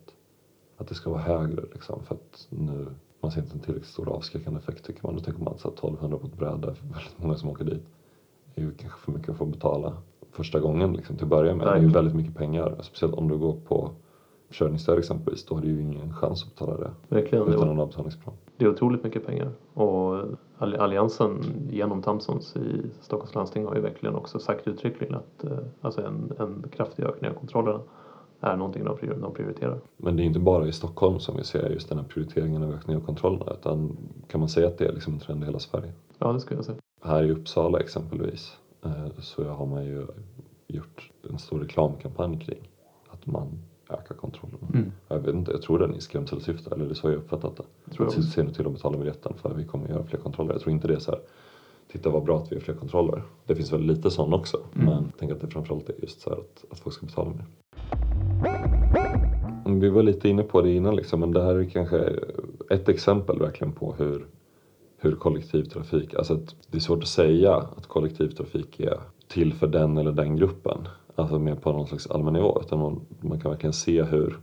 att det ska vara högre liksom för att nu man ser inte en tillräckligt stor avskräckande effekt tycker man. Då tänker man att så här 1200 på ett bräde för väldigt många som åker dit är ju kanske för mycket att få betala första gången liksom, till att börja med. Det är ju väldigt mycket pengar. Speciellt om du går på försörjningsstöd exempelvis. Då har du ju ingen chans att betala det Verkligen. utan en avbetalningsplan. det är otroligt mycket pengar. Och All- Alliansen genom Tamsons i Stockholms landsting har ju verkligen också sagt uttryckligen att eh, alltså en, en kraftig ökning av kontrollerna är någonting de, prior- de prioriterar. Men det är inte bara i Stockholm som vi ser just den här prioriteringen av ökning av kontrollerna. Utan kan man säga att det är liksom en trend i hela Sverige. Ja, det skulle jag säga. Här i Uppsala exempelvis eh, så har man ju gjort en stor reklamkampanj kring att man ökar kontrollerna. Mm. Jag vet inte, jag tror den är i skrämselsyfte, eller det är så jag uppfattat det. Tror jag Se- nu till att betala biljetten för vi kommer göra fler kontroller. Jag tror inte det är så här, titta vad bra att vi gör fler kontroller. Det finns väl lite sån också, Mm. men jag tänker att det framförallt är just så här att, att folk ska betala mer. Vi var lite inne på det innan liksom, men det här är kanske ett exempel verkligen på hur, hur kollektivtrafik, alltså att det är svårt att säga att kollektivtrafik är till för den eller den gruppen. Alltså mer på någon slags allmän nivå. Utan man, man kan verkligen se hur,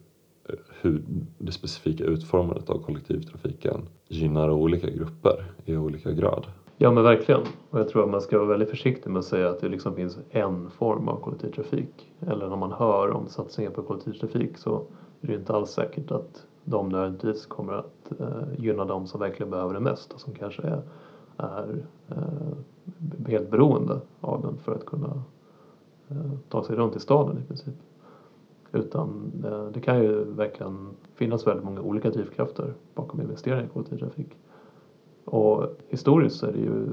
hur det specifika utformandet av kollektivtrafiken gynnar olika grupper i olika grad. Ja men verkligen. Och jag tror att man ska vara väldigt försiktig med att säga att det liksom finns en form av kollektivtrafik. Eller när man hör om satsningar på kollektivtrafik så är det inte alls säkert att de nödvändigtvis kommer att eh, gynna de som verkligen behöver det mest och som kanske är, är eh, helt beroende av den för att kunna eh, ta sig runt i staden i princip. Utan eh, det kan ju verkligen finnas väldigt många olika drivkrafter bakom investeringar i kollektivtrafik. Och historiskt så är det ju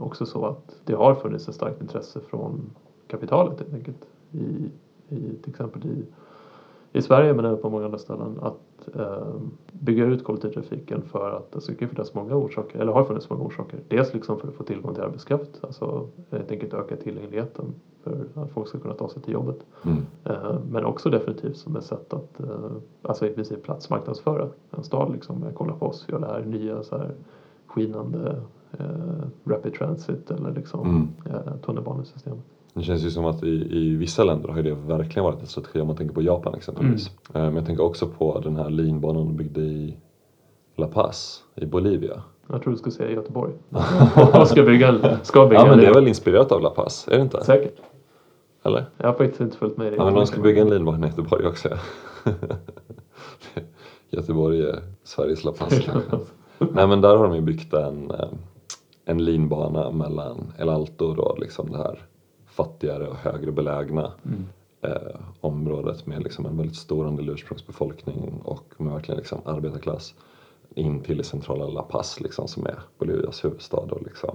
också så att det har funnits ett starkt intresse från kapitalet helt enkelt. I, i, till exempel i, i Sverige men även på många andra ställen att eh, bygga ut kollektivtrafiken för att alltså, det kan finnas många orsaker, eller har funnits många orsaker. Dels liksom för att få tillgång till arbetskraft, alltså helt enkelt öka tillgängligheten för att folk ska kunna ta sig till jobbet. Mm. Eh, Men också definitivt som ett sätt att eh, alltså i princip platsmarknadsföra en stad. Liksom, kolla på oss, vi har det här nya så här, skinande eh, rapid transit eller liksom Mm. eh, tunnelbanesystemet. Det känns ju som att i, i vissa länder har det verkligen varit en strategi om man tänker på Japan exempelvis. Eh, Men jag tänker också på den här linbanan de byggde i La Paz i Bolivia. Jag tror du skulle säga Göteborg. Och ska bygga, ska bygga Ja men det är väl inspirerat av La Paz, är det inte? Säkert. Eller? Jag har faktiskt inte följt med i det. Ja men de ska bygga en linbana i Göteborg också. Göteborg är Sveriges La Paz. Nej men där har de ju byggt en, eh, en linbana mellan El Alto då, liksom det här fattigare och högre belägna Mm. eh, området med liksom en väldigt stor andel ursprungsbefolkning och med verkligen liksom arbetarklass in till centrala La Paz liksom, som är Bolivias huvudstad och liksom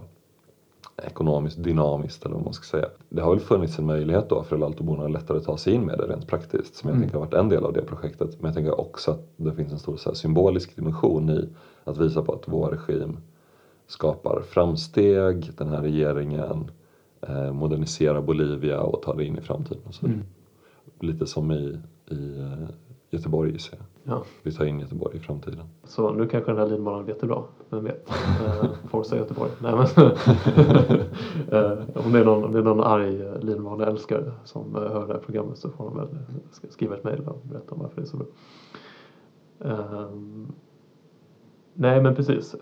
ekonomiskt dynamiskt eller vad man ska säga. Det har väl funnits en möjlighet då för Laltoborna lättare att ta sig in med det rent praktiskt som jag Mm. tänker har varit en del av det projektet. Men jag tänker också att det finns en stor så här, symbolisk dimension i att visa på att vår regim skapar framsteg, den här regeringen eh, moderniserar Bolivia och tar det in i framtiden. och Så Mm. Lite som i i eh, Göteborg gissar jag. Ja. Vi tar in Göteborg i framtiden. Så nu kanske den här linbanan blir jättebra. Vem vet? Eh, Forza Göteborg. Nej, men, om, det är någon, om det är någon arg linbaneälskare som hör det här programmet så får de väl sk- skriva ett mejl och berätta om varför det är så bra. Ehm, nej men precis.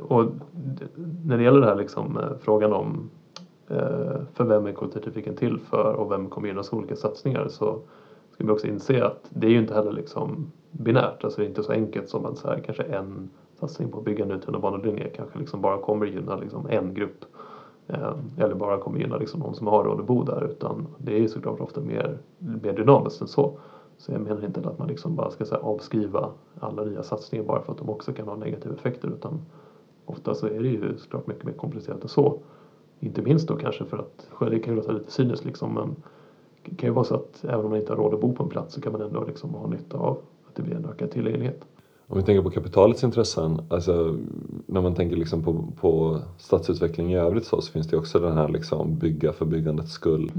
Och när det gäller det här liksom, frågan om Eh, för vem är kollektivtrafiken till för och vem kommer gynnas av olika satsningar så ska vi också inse att det är ju inte heller liksom binärt. Alltså det är inte så enkelt som att så här, kanske en satsning på att bygga en ny tunnelbanelinje kanske liksom bara kommer gynna liksom en grupp. Eh, eller bara kommer gynna liksom de som har råd att bo där. Utan det är ju såklart ofta mer, mer dynamiskt än så. Så jag menar inte att man liksom bara ska så här, avskriva alla nya satsningar bara för att de också kan ha negativa effekter. Utan ofta så är det ju såklart mycket mer komplicerat än så. Inte minst då kanske för att, det kan ju låta lite cyniskt liksom men det kan ju vara så att även om man inte har råd att bo på en plats så kan man ändå liksom ha nytta av att det blir en ökad tillgänglighet. Om vi tänker på kapitalets intressen, alltså när man tänker liksom på, på stadsutveckling i övrigt så, så finns det också den här liksom bygga för byggandets skull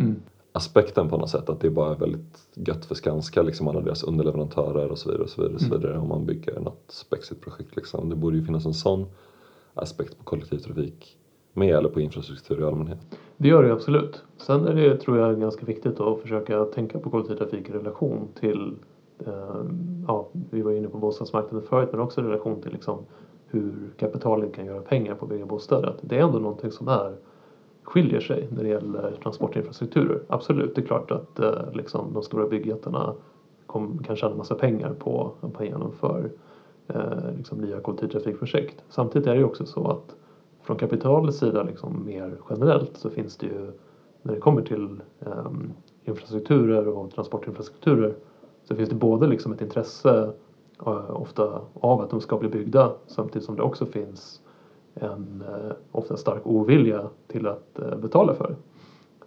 aspekten på något sätt. Att det bara är väldigt gött för Skanska, liksom alla deras underleverantörer och så vidare. Och så vidare, och så vidare om man bygger något spexigt projekt. Liksom. Det borde ju finnas en sån aspekt på kollektivtrafik med eller på infrastruktur i allmänhet. Det gör det absolut. Sen är det, tror jag, ganska viktigt att försöka tänka på kollektivtrafik i relation till, eh, ja, vi var inne på bostadsmarknaden förut, men också i relation till liksom hur kapitalet kan göra pengar på att bygga bostäder. Det är ändå någonting som är, skiljer sig när det gäller transportinfrastrukturer. Absolut, det är klart att eh, liksom, de stora byggjättarna kom, kan tjäna massa pengar på att man genomför eh, liksom, nya kollektivtrafikprojekt. Samtidigt är det ju också så att från kapitalets sida liksom mer generellt så finns det ju när det kommer till eh, infrastrukturer och transportinfrastrukturer så finns det både liksom ett intresse eh, ofta av att de ska bli byggda samtidigt som det också finns en eh, ofta stark ovilja till att eh, betala för.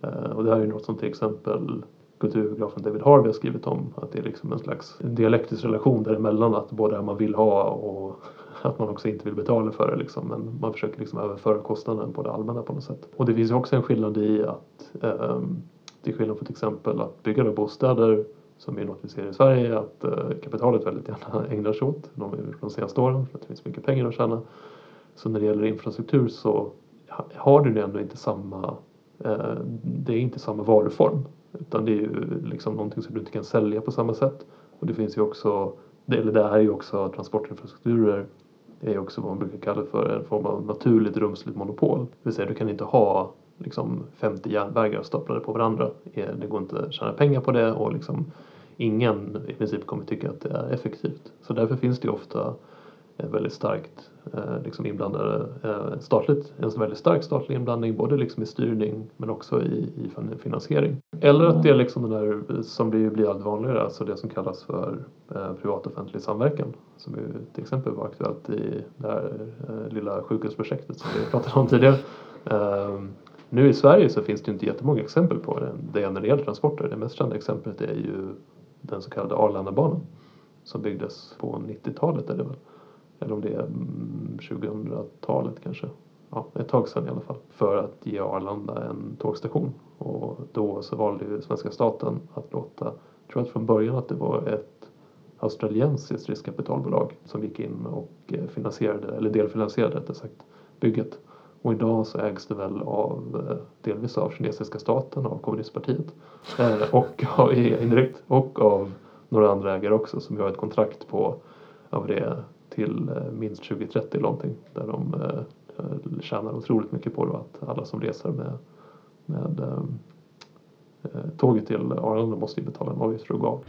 Eh, och det här är ju något som till exempel kulturgrafen David Harvey har skrivit om att det är liksom en slags dialektisk relation däremellan att både det man vill ha och att man också inte vill betala för det liksom. Men man försöker liksom överföra kostnaden på det allmänna på något sätt. Och det finns ju också en skillnad i att eh, till skillnad från till exempel att bygga då bostäder som är något vi ser i Sverige att eh, kapitalet väldigt gärna ägnar sig åt de, de senaste åren för att det finns mycket pengar att tjäna. Så när det gäller infrastruktur så har du ändå inte samma eh, det är inte samma varuform utan det är ju liksom någonting som du inte kan sälja på samma sätt. Och det finns ju också, eller det är ju också transportinfrastrukturer är också vad man brukar kalla för en form av naturligt rumsligt monopol. Det vill säga du kan inte ha liksom 50 järnvägar staplade på varandra. Eh, det går inte att tjäna pengar på det och liksom ingen i princip kommer tycka att det är effektivt. Så därför finns det ofta ett väldigt starkt Eh, liksom inblandade eh, statligt, en väldigt stark statlig inblandning både liksom i styrning men också i, i finansiering. Eller att det är liksom den där som blir, blir allt vanligare, alltså det som kallas för eh, privat-offentlig samverkan som ju till exempel var aktuellt i det här lilla sjukhusprojektet som vi pratade om tidigare. Ehm, nu i Sverige så finns det ju inte jättemånga exempel på det, det när det gäller transporter. Det mest kända exemplet är ju den så kallade Arlandabanan som byggdes på 90-talet är det väl eller om det är mm, 2000-talet kanske. Ja, ett tag sedan i alla fall. För att ge Arlanda en tågstation. Och då så valde ju svenska staten att låta, jag tror att från början att det var ett australiensiskt riskkapitalbolag som gick in och eh, finansierade, eller delfinansierade rättare sagt, bygget. Och idag så ägs det väl av, eh, delvis av kinesiska staten, av kommunistpartiet. Eh, och av, indirekt, och av några andra ägare också som har ett kontrakt på, av det till eh, minst 2030 eller någonting. Där de eh, eh, tjänar otroligt mycket på det att alla som reser med, med eh, tåget till Arlanda måste ju betala en avgift för att gå av.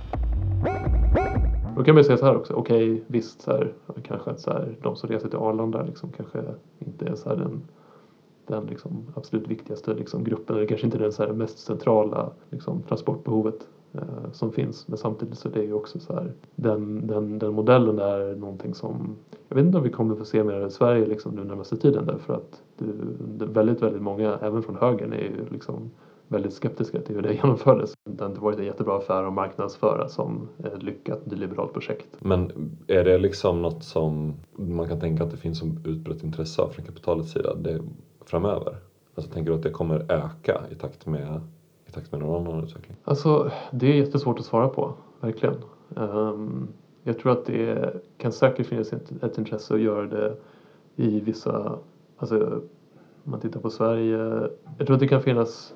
Då kan man ju säga så här också, okej okay, visst så här, kanske att så här, de som reser till Arlanda liksom kanske inte är så här den, den liksom absolut viktigaste liksom gruppen, eller kanske inte den så här mest centrala liksom, transportbehovet Eh, som finns. Men samtidigt så är det ju också så här, den, den, den modellen är någonting som, jag vet inte om vi kommer få se mer i Sverige liksom nu närmaste tiden därför att det, väldigt, väldigt många, även från högern, är ju liksom väldigt skeptiska till hur det genomfördes. Det har inte varit en jättebra affär att marknadsföra som ett lyckat liberalt projekt. Men är det liksom något som man kan tänka att det finns som utbrett intresse av från kapitalets sida det, framöver? Alltså tänker du att det kommer öka i takt med takt med någon annan utveckling? Alltså, det är jättesvårt att svara på, verkligen. Um, jag tror att det kan säkert finnas ett, intresse att göra det i vissa, alltså om man tittar på Sverige, jag tror att det kan finnas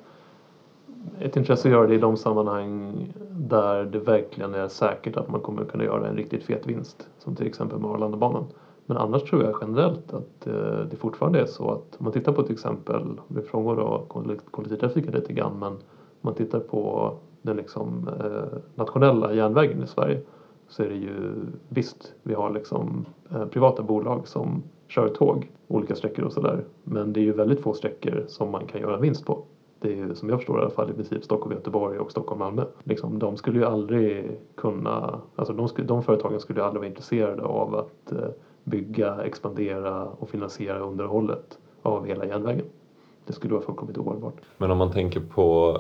ett intresse att göra det i de sammanhang där det verkligen är säkert att man kommer kunna göra en riktigt fet vinst. Som till exempel med Arlandabanan. Men annars tror jag generellt att eh, det fortfarande är så att om man tittar på till exempel, vi frångår då kollektivtrafiken lite grann, men man tittar på den liksom eh, nationella järnvägen i Sverige så är det ju visst, vi har liksom eh, privata bolag som kör tåg olika sträckor och sådär. Men det är ju väldigt få sträckor som man kan göra vinst på. Det är ju som jag förstår i alla fall i princip Stockholm-Göteborg och Stockholm-Malmö. Liksom, de skulle ju aldrig kunna, alltså de, skulle, de företagen skulle ju aldrig vara intresserade av att eh, bygga, expandera och finansiera underhållet av hela järnvägen. Det skulle vara fullkomligt ohållbart. Men om man tänker på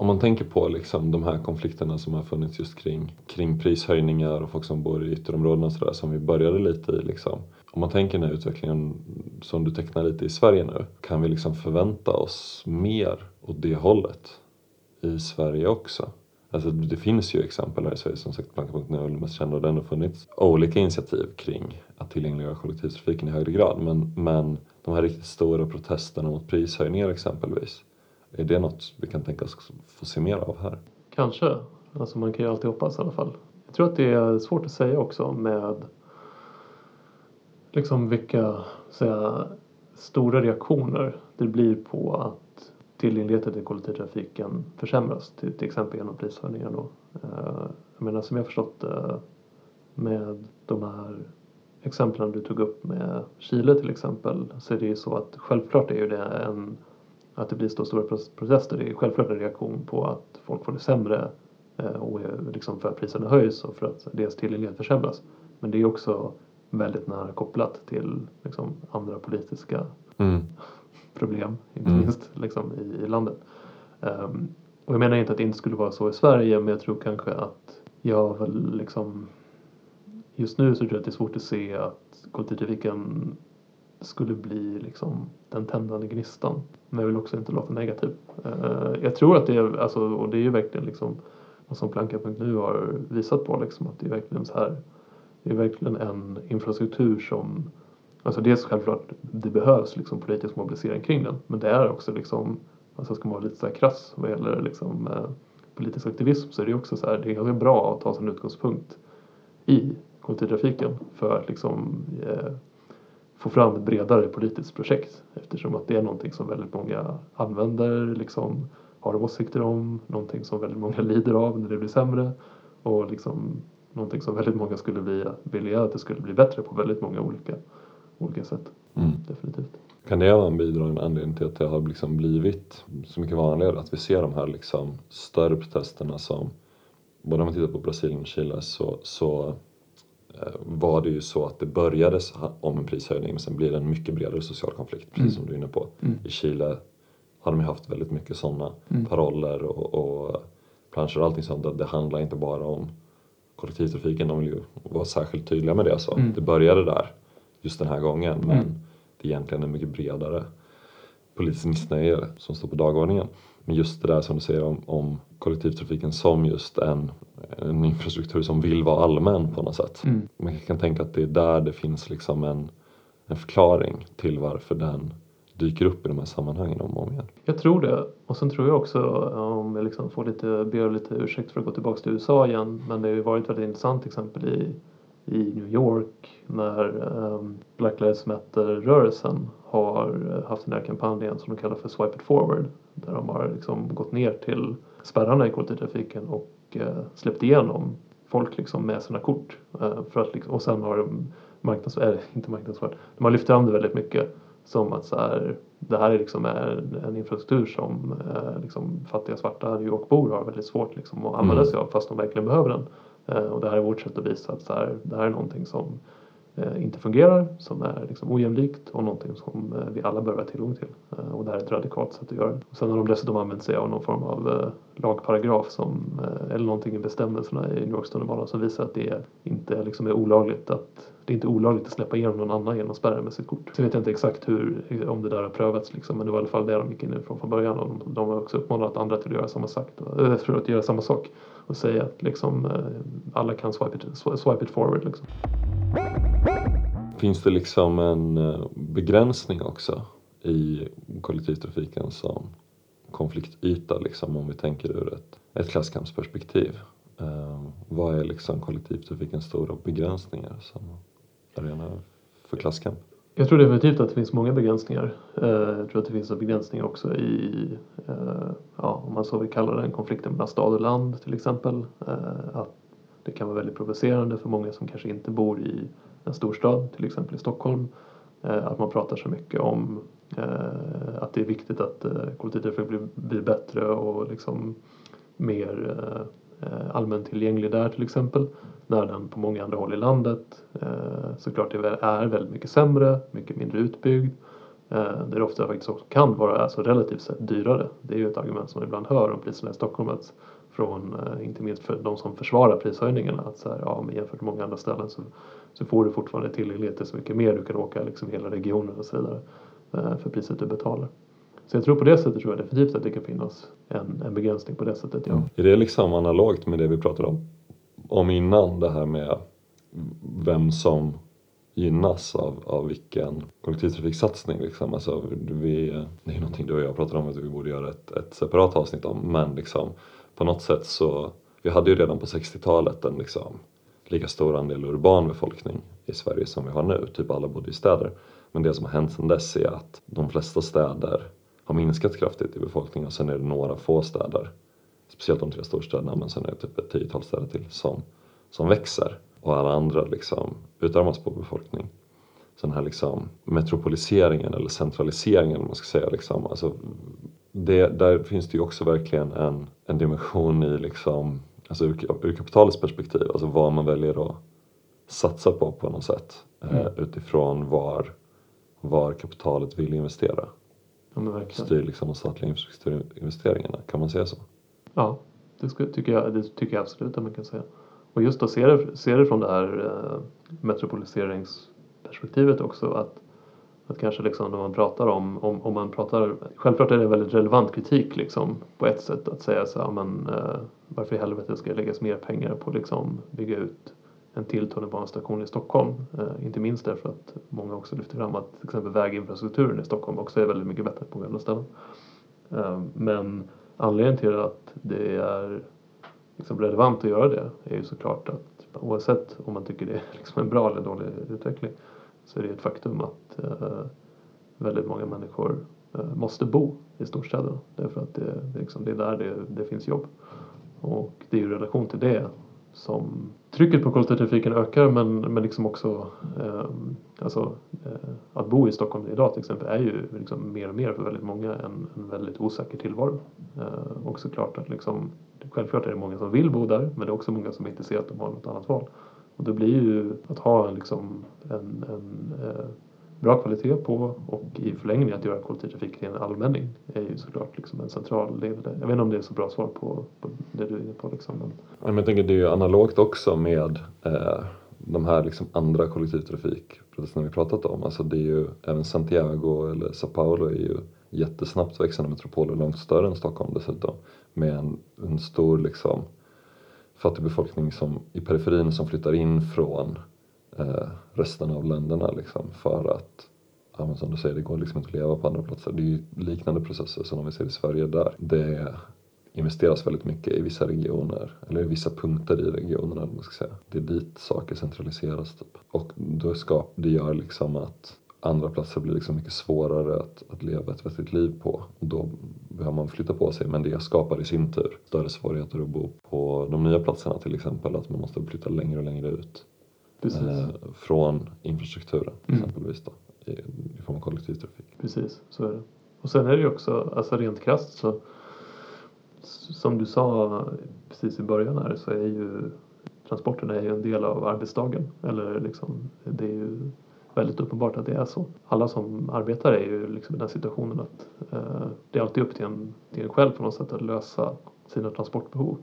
om man tänker på liksom de här konflikterna som har funnits just kring, kring prishöjningar och folk som bor i ytterområdena och sådär som vi började lite i. Liksom. Om man tänker den här utvecklingen som du tecknar lite i Sverige nu, kan vi liksom förvänta oss mer åt det hållet i Sverige också? Alltså det finns ju exempel här i Sverige, som sagt Planka.nu är väl mest kända och det har funnits olika initiativ kring att tillgängliggöra kollektivtrafiken i högre grad. Men, men de här riktigt stora protesterna mot prishöjningar exempelvis, är det något vi kan tänka oss få se mer av här? Kanske. Alltså man kan ju alltid hoppas i alla fall. Jag tror att det är svårt att säga också med liksom vilka säga, stora reaktioner det blir på att tillgängligheten till kollektivtrafiken försämras. Till, till exempel genom prishöjningar då. Eh, jag menar som jag förstått det med de här exemplen du tog upp med Chile till exempel så är det ju så att självklart är ju det en att det blir så stora protester det är självklart en reaktion på att folk får det sämre eh, och liksom för att priserna höjs och för att deras tillgänglighet försämras. Men det är också väldigt nära kopplat till liksom, andra politiska mm. problem, inte mm. minst liksom, i, i landet. Um, och jag menar inte att det inte skulle vara så i Sverige men jag tror kanske att jag väl liksom just nu så tror jag att det är svårt att se att kollektivtrafiken skulle bli liksom den tändande gnistan. Men jag vill också inte låta negativ. Eh, jag tror att det är, alltså, och det är ju verkligen liksom vad som Planka.nu har visat på liksom att det är verkligen så här det är verkligen en infrastruktur som Alltså dels självklart, det behövs liksom politisk mobilisering kring den. Men det är också liksom, alltså ska man vara lite så här krass vad gäller liksom, eh, politisk aktivism så är det också så här, det är ganska bra att ta sin utgångspunkt i kollektivtrafiken för att liksom eh, få fram ett bredare politiskt projekt eftersom att det är någonting som väldigt många använder, liksom har åsikter om, någonting som väldigt många lider av när det blir sämre och liksom någonting som väldigt många skulle bli, vilja att det skulle bli bättre på väldigt många olika, olika sätt. Mm. Definitivt. Kan det vara en bidragande anledning till att det har liksom blivit så mycket vanligare att vi ser de här liksom större protesterna som både om man tittar på Brasilien och Chile så, så var det ju så att det började om en prishöjning men sen blir det en mycket bredare social konflikt precis mm. som du är inne på. Mm. I Chile har de ju haft väldigt mycket sådana mm. paroller och, och planscher och allting sånt. Att det handlar inte bara om kollektivtrafiken, de vill ju vara särskilt tydliga med det. Så mm. Det började där just den här gången mm. men det är egentligen en mycket bredare politisk missnöje som står på dagordningen. Men just det där som du säger om, om kollektivtrafiken som just en, en infrastruktur som vill vara allmän på något sätt. Mm. Man kan tänka att det är där det finns liksom en, en förklaring till varför den dyker upp i de här sammanhangen om och om igen. Jag tror det. Och sen tror jag också, om jag liksom får lite, ber lite ursäkt för att gå tillbaka till USA igen, men det har ju varit väldigt intressant exempel i, i New York när um, Black Lives Matter-rörelsen har haft den här kampanjen som de kallar för Swipe It Forward. Där de har liksom gått ner till spärrarna i kollektivtrafiken och uh, släppt igenom folk liksom med sina kort. Uh, för att liksom, och sen har de marknadsfört, äh, inte marknadsfört, de har lyft fram det väldigt mycket som att så här, det här är liksom en, en infrastruktur som eh, liksom fattiga svarta New York-bor har väldigt svårt liksom att använda mm. sig av fast de verkligen behöver den. Eh, och det här är vårt sätt att visa att så här, det här är någonting som eh, inte fungerar, som är liksom ojämlikt och någonting som eh, vi alla behöver ha tillgång till. Och det här är ett radikalt sätt att göra det. Sen har de dessutom använt sig av någon form av lagparagraf som, eh, eller någonting i bestämmelserna i New Yorks tunnelbana som visar att det inte liksom är olagligt att det är inte olagligt att släppa igenom någon annan genom spärren med sitt kort. Sen vet jag inte exakt hur, om det där har prövats liksom, men det var i alla fall det de gick in ifrån från början och de, de har också uppmanat andra till att göra samma sak, äh, för att göra samma sak och säga att liksom, eh, alla kan swipe it, swipe it forward. Liksom. Finns det liksom en eh, begränsning också i kollektivtrafiken som konfliktyta liksom om vi tänker ur ett, ett klasskampsperspektiv? Eh, vad är liksom kollektivtrafikens stora begränsningar som arena för klasskamp? Jag tror definitivt att det finns många begränsningar. Eh, jag tror att det finns begränsningar också i, eh, ja, om man så vill kalla den konflikten mellan stad och land till exempel. Eh, att det kan vara väldigt provocerande för många som kanske inte bor i en storstad, till exempel i Stockholm. Ehm, att man pratar så mycket om Eh, att det är viktigt att eh, kollektivtrafiken blir bättre och liksom mer eh, allmäntillgänglig där till exempel när den på många andra håll i landet såklart är väldigt mycket sämre, mycket mindre utbyggd. Där det ofta faktiskt också kan vara alltså relativt sett dyrare. Det är ju ett argument som man ibland hör om priserna i Stockholm att från inte minst för de som försvarar prishöjningarna att så här, ja, men jämfört med många andra ställen så, så får du fortfarande tillgänglighet till så mycket mer. Du kan åka liksom hela regionen och så vidare Eh, för priset du betalar. Så jag tror på det sättet tror jag definitivt att det kan finnas en, en begränsning på det sättet. Ja. Är det liksom analogt med det vi pratade om om innan det här med vem som gynnas av, av vilken kollektivtrafiksatsning. Liksom. Alltså, vi, det är någonting du och jag pratar om att vi borde göra ett, ett separat avsnitt om men liksom, på något sätt så vi hade ju redan på 60-talet en liksom, lika stor andel urban befolkning i Sverige som vi har nu, typ alla bodde i städer. Men det som har hänt sedan dess är att de flesta städer har minskat kraftigt i befolkning och sen är det några få städer speciellt de tre storstäderna men sen är det typ ett tiotal städer till som, som växer och alla andra liksom utarmas på befolkning. Så den här liksom metropoliseringen eller centraliseringen man ska säga liksom, alltså det, där finns det ju också verkligen en, en dimension i liksom, alltså ur, ur kapitalets perspektiv, alltså vad man väljer att satsa på på något sätt eh, mm. eh, utifrån var, var kapitalet vill investera. Ja, Styr liksom de statliga infrastrukturinvesteringarna, kan man säga så? Ja, det, skulle, tycker jag, det tycker jag absolut att man kan säga. Och just att se det, se det från det här eh, metropoliseringsperspektivet också att, att kanske liksom när man pratar om, om, om man pratar, självklart är det en väldigt relevant kritik liksom på ett sätt att säga så här, men eh, varför i helvete ska det läggas mer pengar på liksom bygga ut en till tunnelbanestation i Stockholm. Eh, inte minst därför att många också lyfter fram att till exempel väginfrastrukturen i Stockholm också är väldigt mycket bättre på många ställen. Eh, men Anledningen till att det är liksom relevant att göra det är ju såklart att typ, oavsett om man tycker det är liksom en bra eller dålig utveckling så är det ett faktum att eh, väldigt många människor eh, måste bo i storstäderna därför att det, det, liksom, det är där det, det finns jobb. Och det är ju i relation till det som trycket på kollektivtrafiken ökar men, men liksom också eh, alltså, eh, att bo i Stockholm idag till exempel är ju liksom mer och mer för väldigt många en, en väldigt osäker tillvaro. Eh, och såklart att liksom, självklart är det många som vill bo där men det är också många som inte ser att de har något annat val. Och det blir ju att ha liksom en, en eh, bra kvalitet på och i förlängningen att göra kollektivtrafik till en allmänning är ju såklart liksom en central del. Jag vet inte om det är så bra svar på, på det du är inne på. Liksom. Men... men jag tänker det är ju analogt också med eh, de här liksom andra kollektivtrafikprocesserna vi pratat om. Alltså det är ju även Santiago eller Sao Paulo är ju jättesnabbt växande metropoler, långt större än Stockholm dessutom. Med en, en stor liksom fattig befolkning som, i periferin som flyttar in från eh, resten av länderna liksom, för att ja, men som du säger, det går liksom inte att leva på andra platser. Det är ju liknande processer som om vi ser i Sverige där det investeras väldigt mycket i vissa regioner, eller i vissa punkter i regionerna. Man ska säga. Det är dit saker centraliseras. Typ. Och då skap, det gör liksom att andra platser blir liksom mycket svårare att, att leva ett vettigt liv på. och Då behöver man flytta på sig men det skapar i sin tur större svårigheter att bo på de nya platserna till exempel. Att man måste flytta längre och längre ut eh, från infrastrukturen mm. exempelvis då, i, i form av kollektivtrafik. Precis, så är det. Och sen är det ju också, alltså rent krasst så som du sa precis i början här så är ju transporterna är ju en del av arbetsdagen. Eller liksom, det är ju väldigt uppenbart att det är så. Alla som arbetar är ju liksom i den situationen att eh, det är alltid upp till en, till en själv på något sätt att lösa sina transportbehov.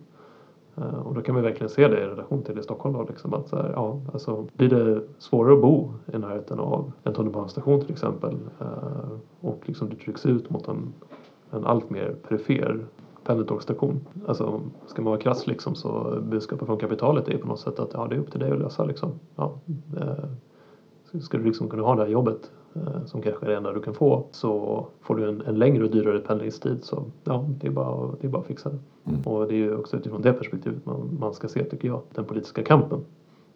Eh, och då kan vi verkligen se det i relation till i Stockholm då, liksom att så här, ja, alltså, blir det svårare att bo i närheten av en tunnelbanestation till exempel eh, och liksom det trycks ut mot en, en allt mer perifer pendeltågsstation. Alltså, ska man vara krass liksom så budskapet från kapitalet är ju på något sätt att ja, det är upp till dig att lösa liksom. Ja, eh, ska du liksom kunna ha det här jobbet som kanske är det enda du kan få så får du en, en längre och dyrare pendlingstid så ja, det är bara, det är bara att fixa det. Mm. Och det är ju också utifrån det perspektivet man, man ska se tycker jag, den politiska kampen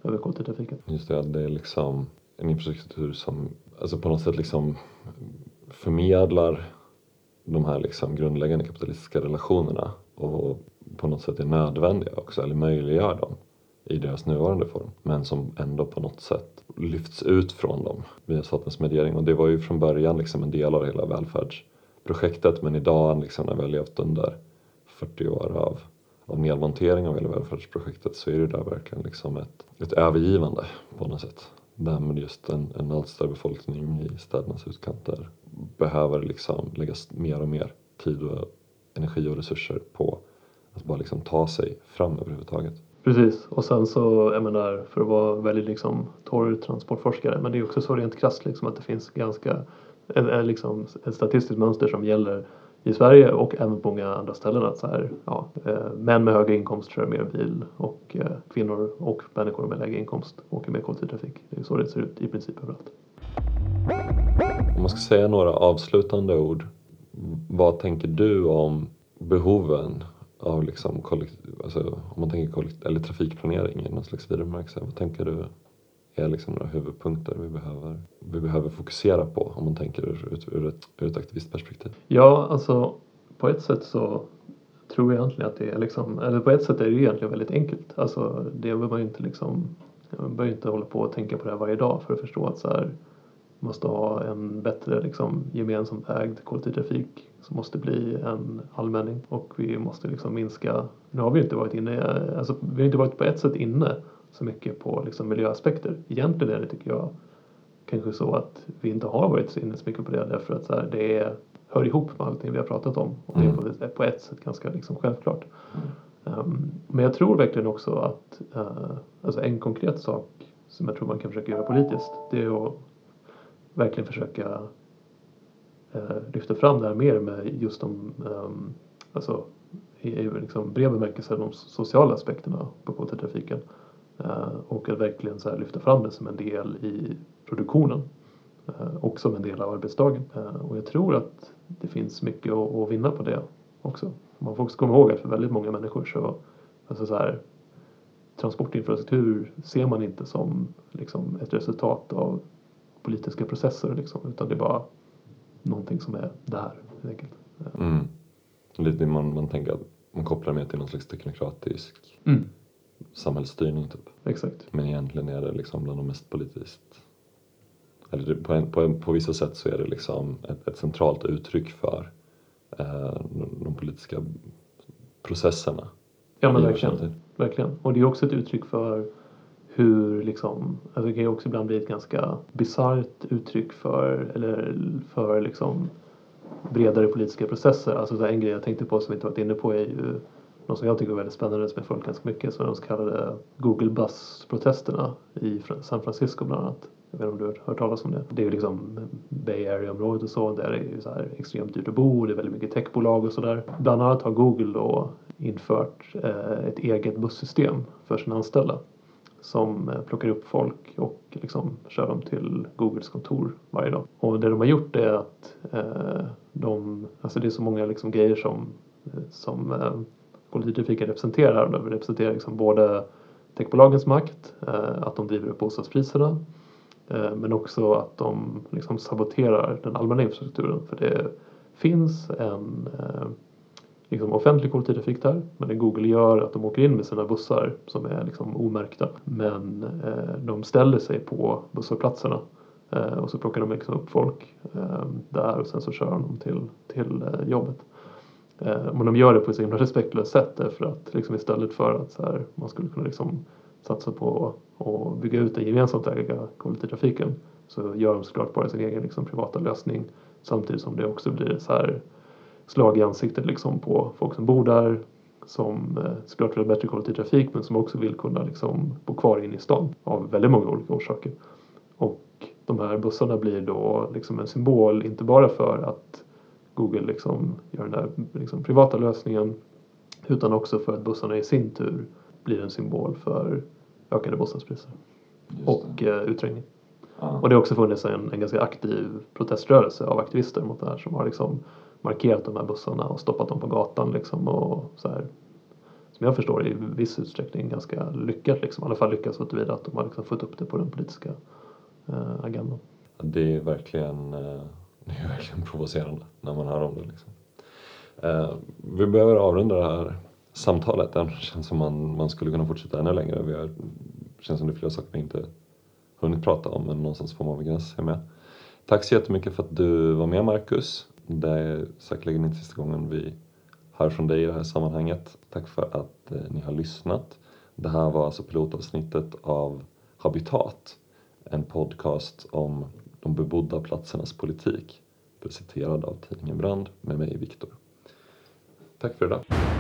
över kollektivtrafiken. Just det, det är liksom en infrastruktur som alltså på något sätt liksom förmedlar de här liksom grundläggande kapitalistiska relationerna och på något sätt är nödvändiga också, eller möjliggör dem i deras nuvarande form men som ändå på något sätt lyfts ut från dem via statens mediering och det var ju från början liksom en del av hela välfärdsprojektet men idag liksom när vi har levt under 40 år av, av nedmontering av hela välfärdsprojektet så är det där verkligen liksom ett, ett övergivande på något sätt där just en, en allt större befolkning i städernas utkanter behöver liksom lägga mer och mer tid och energi och resurser på att bara liksom ta sig fram överhuvudtaget. Precis, och sen så, jag menar, för att vara väldigt liksom torr transportforskare, men det är också så rent krasst liksom att det finns ganska, är liksom ett statistiskt mönster som gäller i Sverige och även på många andra ställen att så här, ja, eh, män med höga inkomster kör mer bil och eh, kvinnor och människor med lägre inkomst åker mer kollektivtrafik. Det är så det ser ut i princip överallt. Om man ska säga några avslutande ord, vad tänker du om behoven av liksom kollektiv, alltså om man tänker kollektiv, eller trafikplanering i någon slags vidare bemärkelse, vad tänker du är liksom några huvudpunkter vi behöver, vi behöver fokusera på om man tänker ur, ur, ett, ur ett aktivistperspektiv? Ja, alltså på ett sätt så tror jag egentligen att det är liksom, eller på ett sätt är det egentligen väldigt enkelt. Alltså det behöver man ju inte liksom, man behöver inte hålla på och tänka på det här varje dag för att förstå att så här, måste ha en bättre liksom, gemensamt ägd kollektivtrafik som måste bli en allmänning och vi måste liksom minska, nu har vi inte varit inne, alltså vi har inte varit på ett sätt inne så mycket på liksom miljöaspekter. Egentligen är det tycker jag kanske så att vi inte har varit så inne så mycket på det därför att så här, det är, hör ihop med allting vi har pratat om och det är mm. på, på ett sätt ganska liksom självklart. Um, men jag tror verkligen också att uh, alltså en konkret sak som jag tror man kan försöka göra politiskt det är att verkligen försöka Eh, uh, lyfta fram det här mer med just de um, alltså, i, i liksom bred bemärkelse de sociala aspekterna på kollektivtrafiken. Eh, och att verkligen så lyfta fram det som en del i produktionen eh, och som en del av arbetsdagen. Eh, och jag tror att det finns mycket att vinna på det också. Man får också komma ihåg att för väldigt många människor så, alltså så här, transportinfrastruktur ser man inte som liksom, ett resultat av politiska processer liksom, utan det är bara någonting som är där helt enkelt. Mm. Lite man, man tänker att man kopplar mer till någon slags teknokratisk mm samhällsstyrning typ. Exakt. Men egentligen är det liksom bland de mest politiskt eller på, en, på, en, på vissa sätt så är det liksom ett, ett centralt uttryck för eh, de politiska processerna. Ja men verkligen. verkligen. Och det är också ett uttryck för hur liksom, alltså det kan ju också ibland bli ett ganska bisarrt uttryck för, eller för liksom bredare politiska processer. Alltså en grej jag tänkte på som vi inte varit inne på är ju något som jag tycker är väldigt spännande som jag följt ganska mycket som är de så kallade Google Bus-protesterna i San Francisco bland annat. Jag vet inte om du har hört talas om det. Det är ju liksom Bay Area-området och så. Där är det ju så här extremt dyrt att bo. Det är väldigt mycket techbolag och sådär. Bland annat har Google då infört eh, ett eget bussystem för sina anställda. Som eh, plockar upp folk och liksom kör dem till Googles kontor varje dag. Och det de har gjort är att eh, de, alltså det är så många liksom grejer som, eh, som eh, kollektivtrafiken representerar. De representerar liksom både techbolagens makt, eh, att de driver upp bostadspriserna eh, men också att de liksom saboterar den allmänna infrastrukturen. För det finns en eh, liksom offentlig kollektivtrafik där men det Google gör att de åker in med sina bussar som är liksom omärkta men eh, de ställer sig på busshållplatserna eh, och så plockar de liksom upp folk eh, där och sen så kör de till, till jobbet. Eh, men de gör det på ett så himla respektlöst sätt därför att liksom istället för att så här, man skulle kunna liksom satsa på att bygga ut den gemensamt ägda kollektivtrafiken så gör de såklart bara sin egen liksom, privata lösning samtidigt som det också blir så här slag i ansiktet liksom, på folk som bor där som eh, såklart vill ha bättre kollektivtrafik men som också vill kunna liksom, bo kvar inne i stan av väldigt många olika orsaker. Och de här bussarna blir då liksom en symbol, inte bara för att Google liksom gör den där liksom privata lösningen utan också för att bussarna i sin tur blir en symbol för ökade bostadspriser och eh, utträngning. Ah. Och det har också funnits en, en ganska aktiv proteströrelse av aktivister mot det här som har liksom markerat de här bussarna och stoppat dem på gatan liksom och så här, som jag förstår i viss utsträckning ganska lyckat liksom, i alla fall lyckats så tillvida att de har liksom fått upp det på den politiska eh, agendan. Det är verkligen, eh, det är verkligen provocerande när man hör om det. Liksom. Eh, vi behöver avrunda det här samtalet. Det känns som man, man skulle kunna fortsätta ännu längre. Vi har, det känns som det är flera saker vi inte hunnit prata om men någonstans får man begränsa sig med. Tack så jättemycket för att du var med Marcus. Det är säkerligen inte sista gången vi hör från dig i det här sammanhanget. Tack för att eh, ni har lyssnat. Det här var alltså pilotavsnittet av Habitat, en podcast om de bebodda platsernas politik presenterad av tidningen Brand med mig, Viktor. Tack för idag.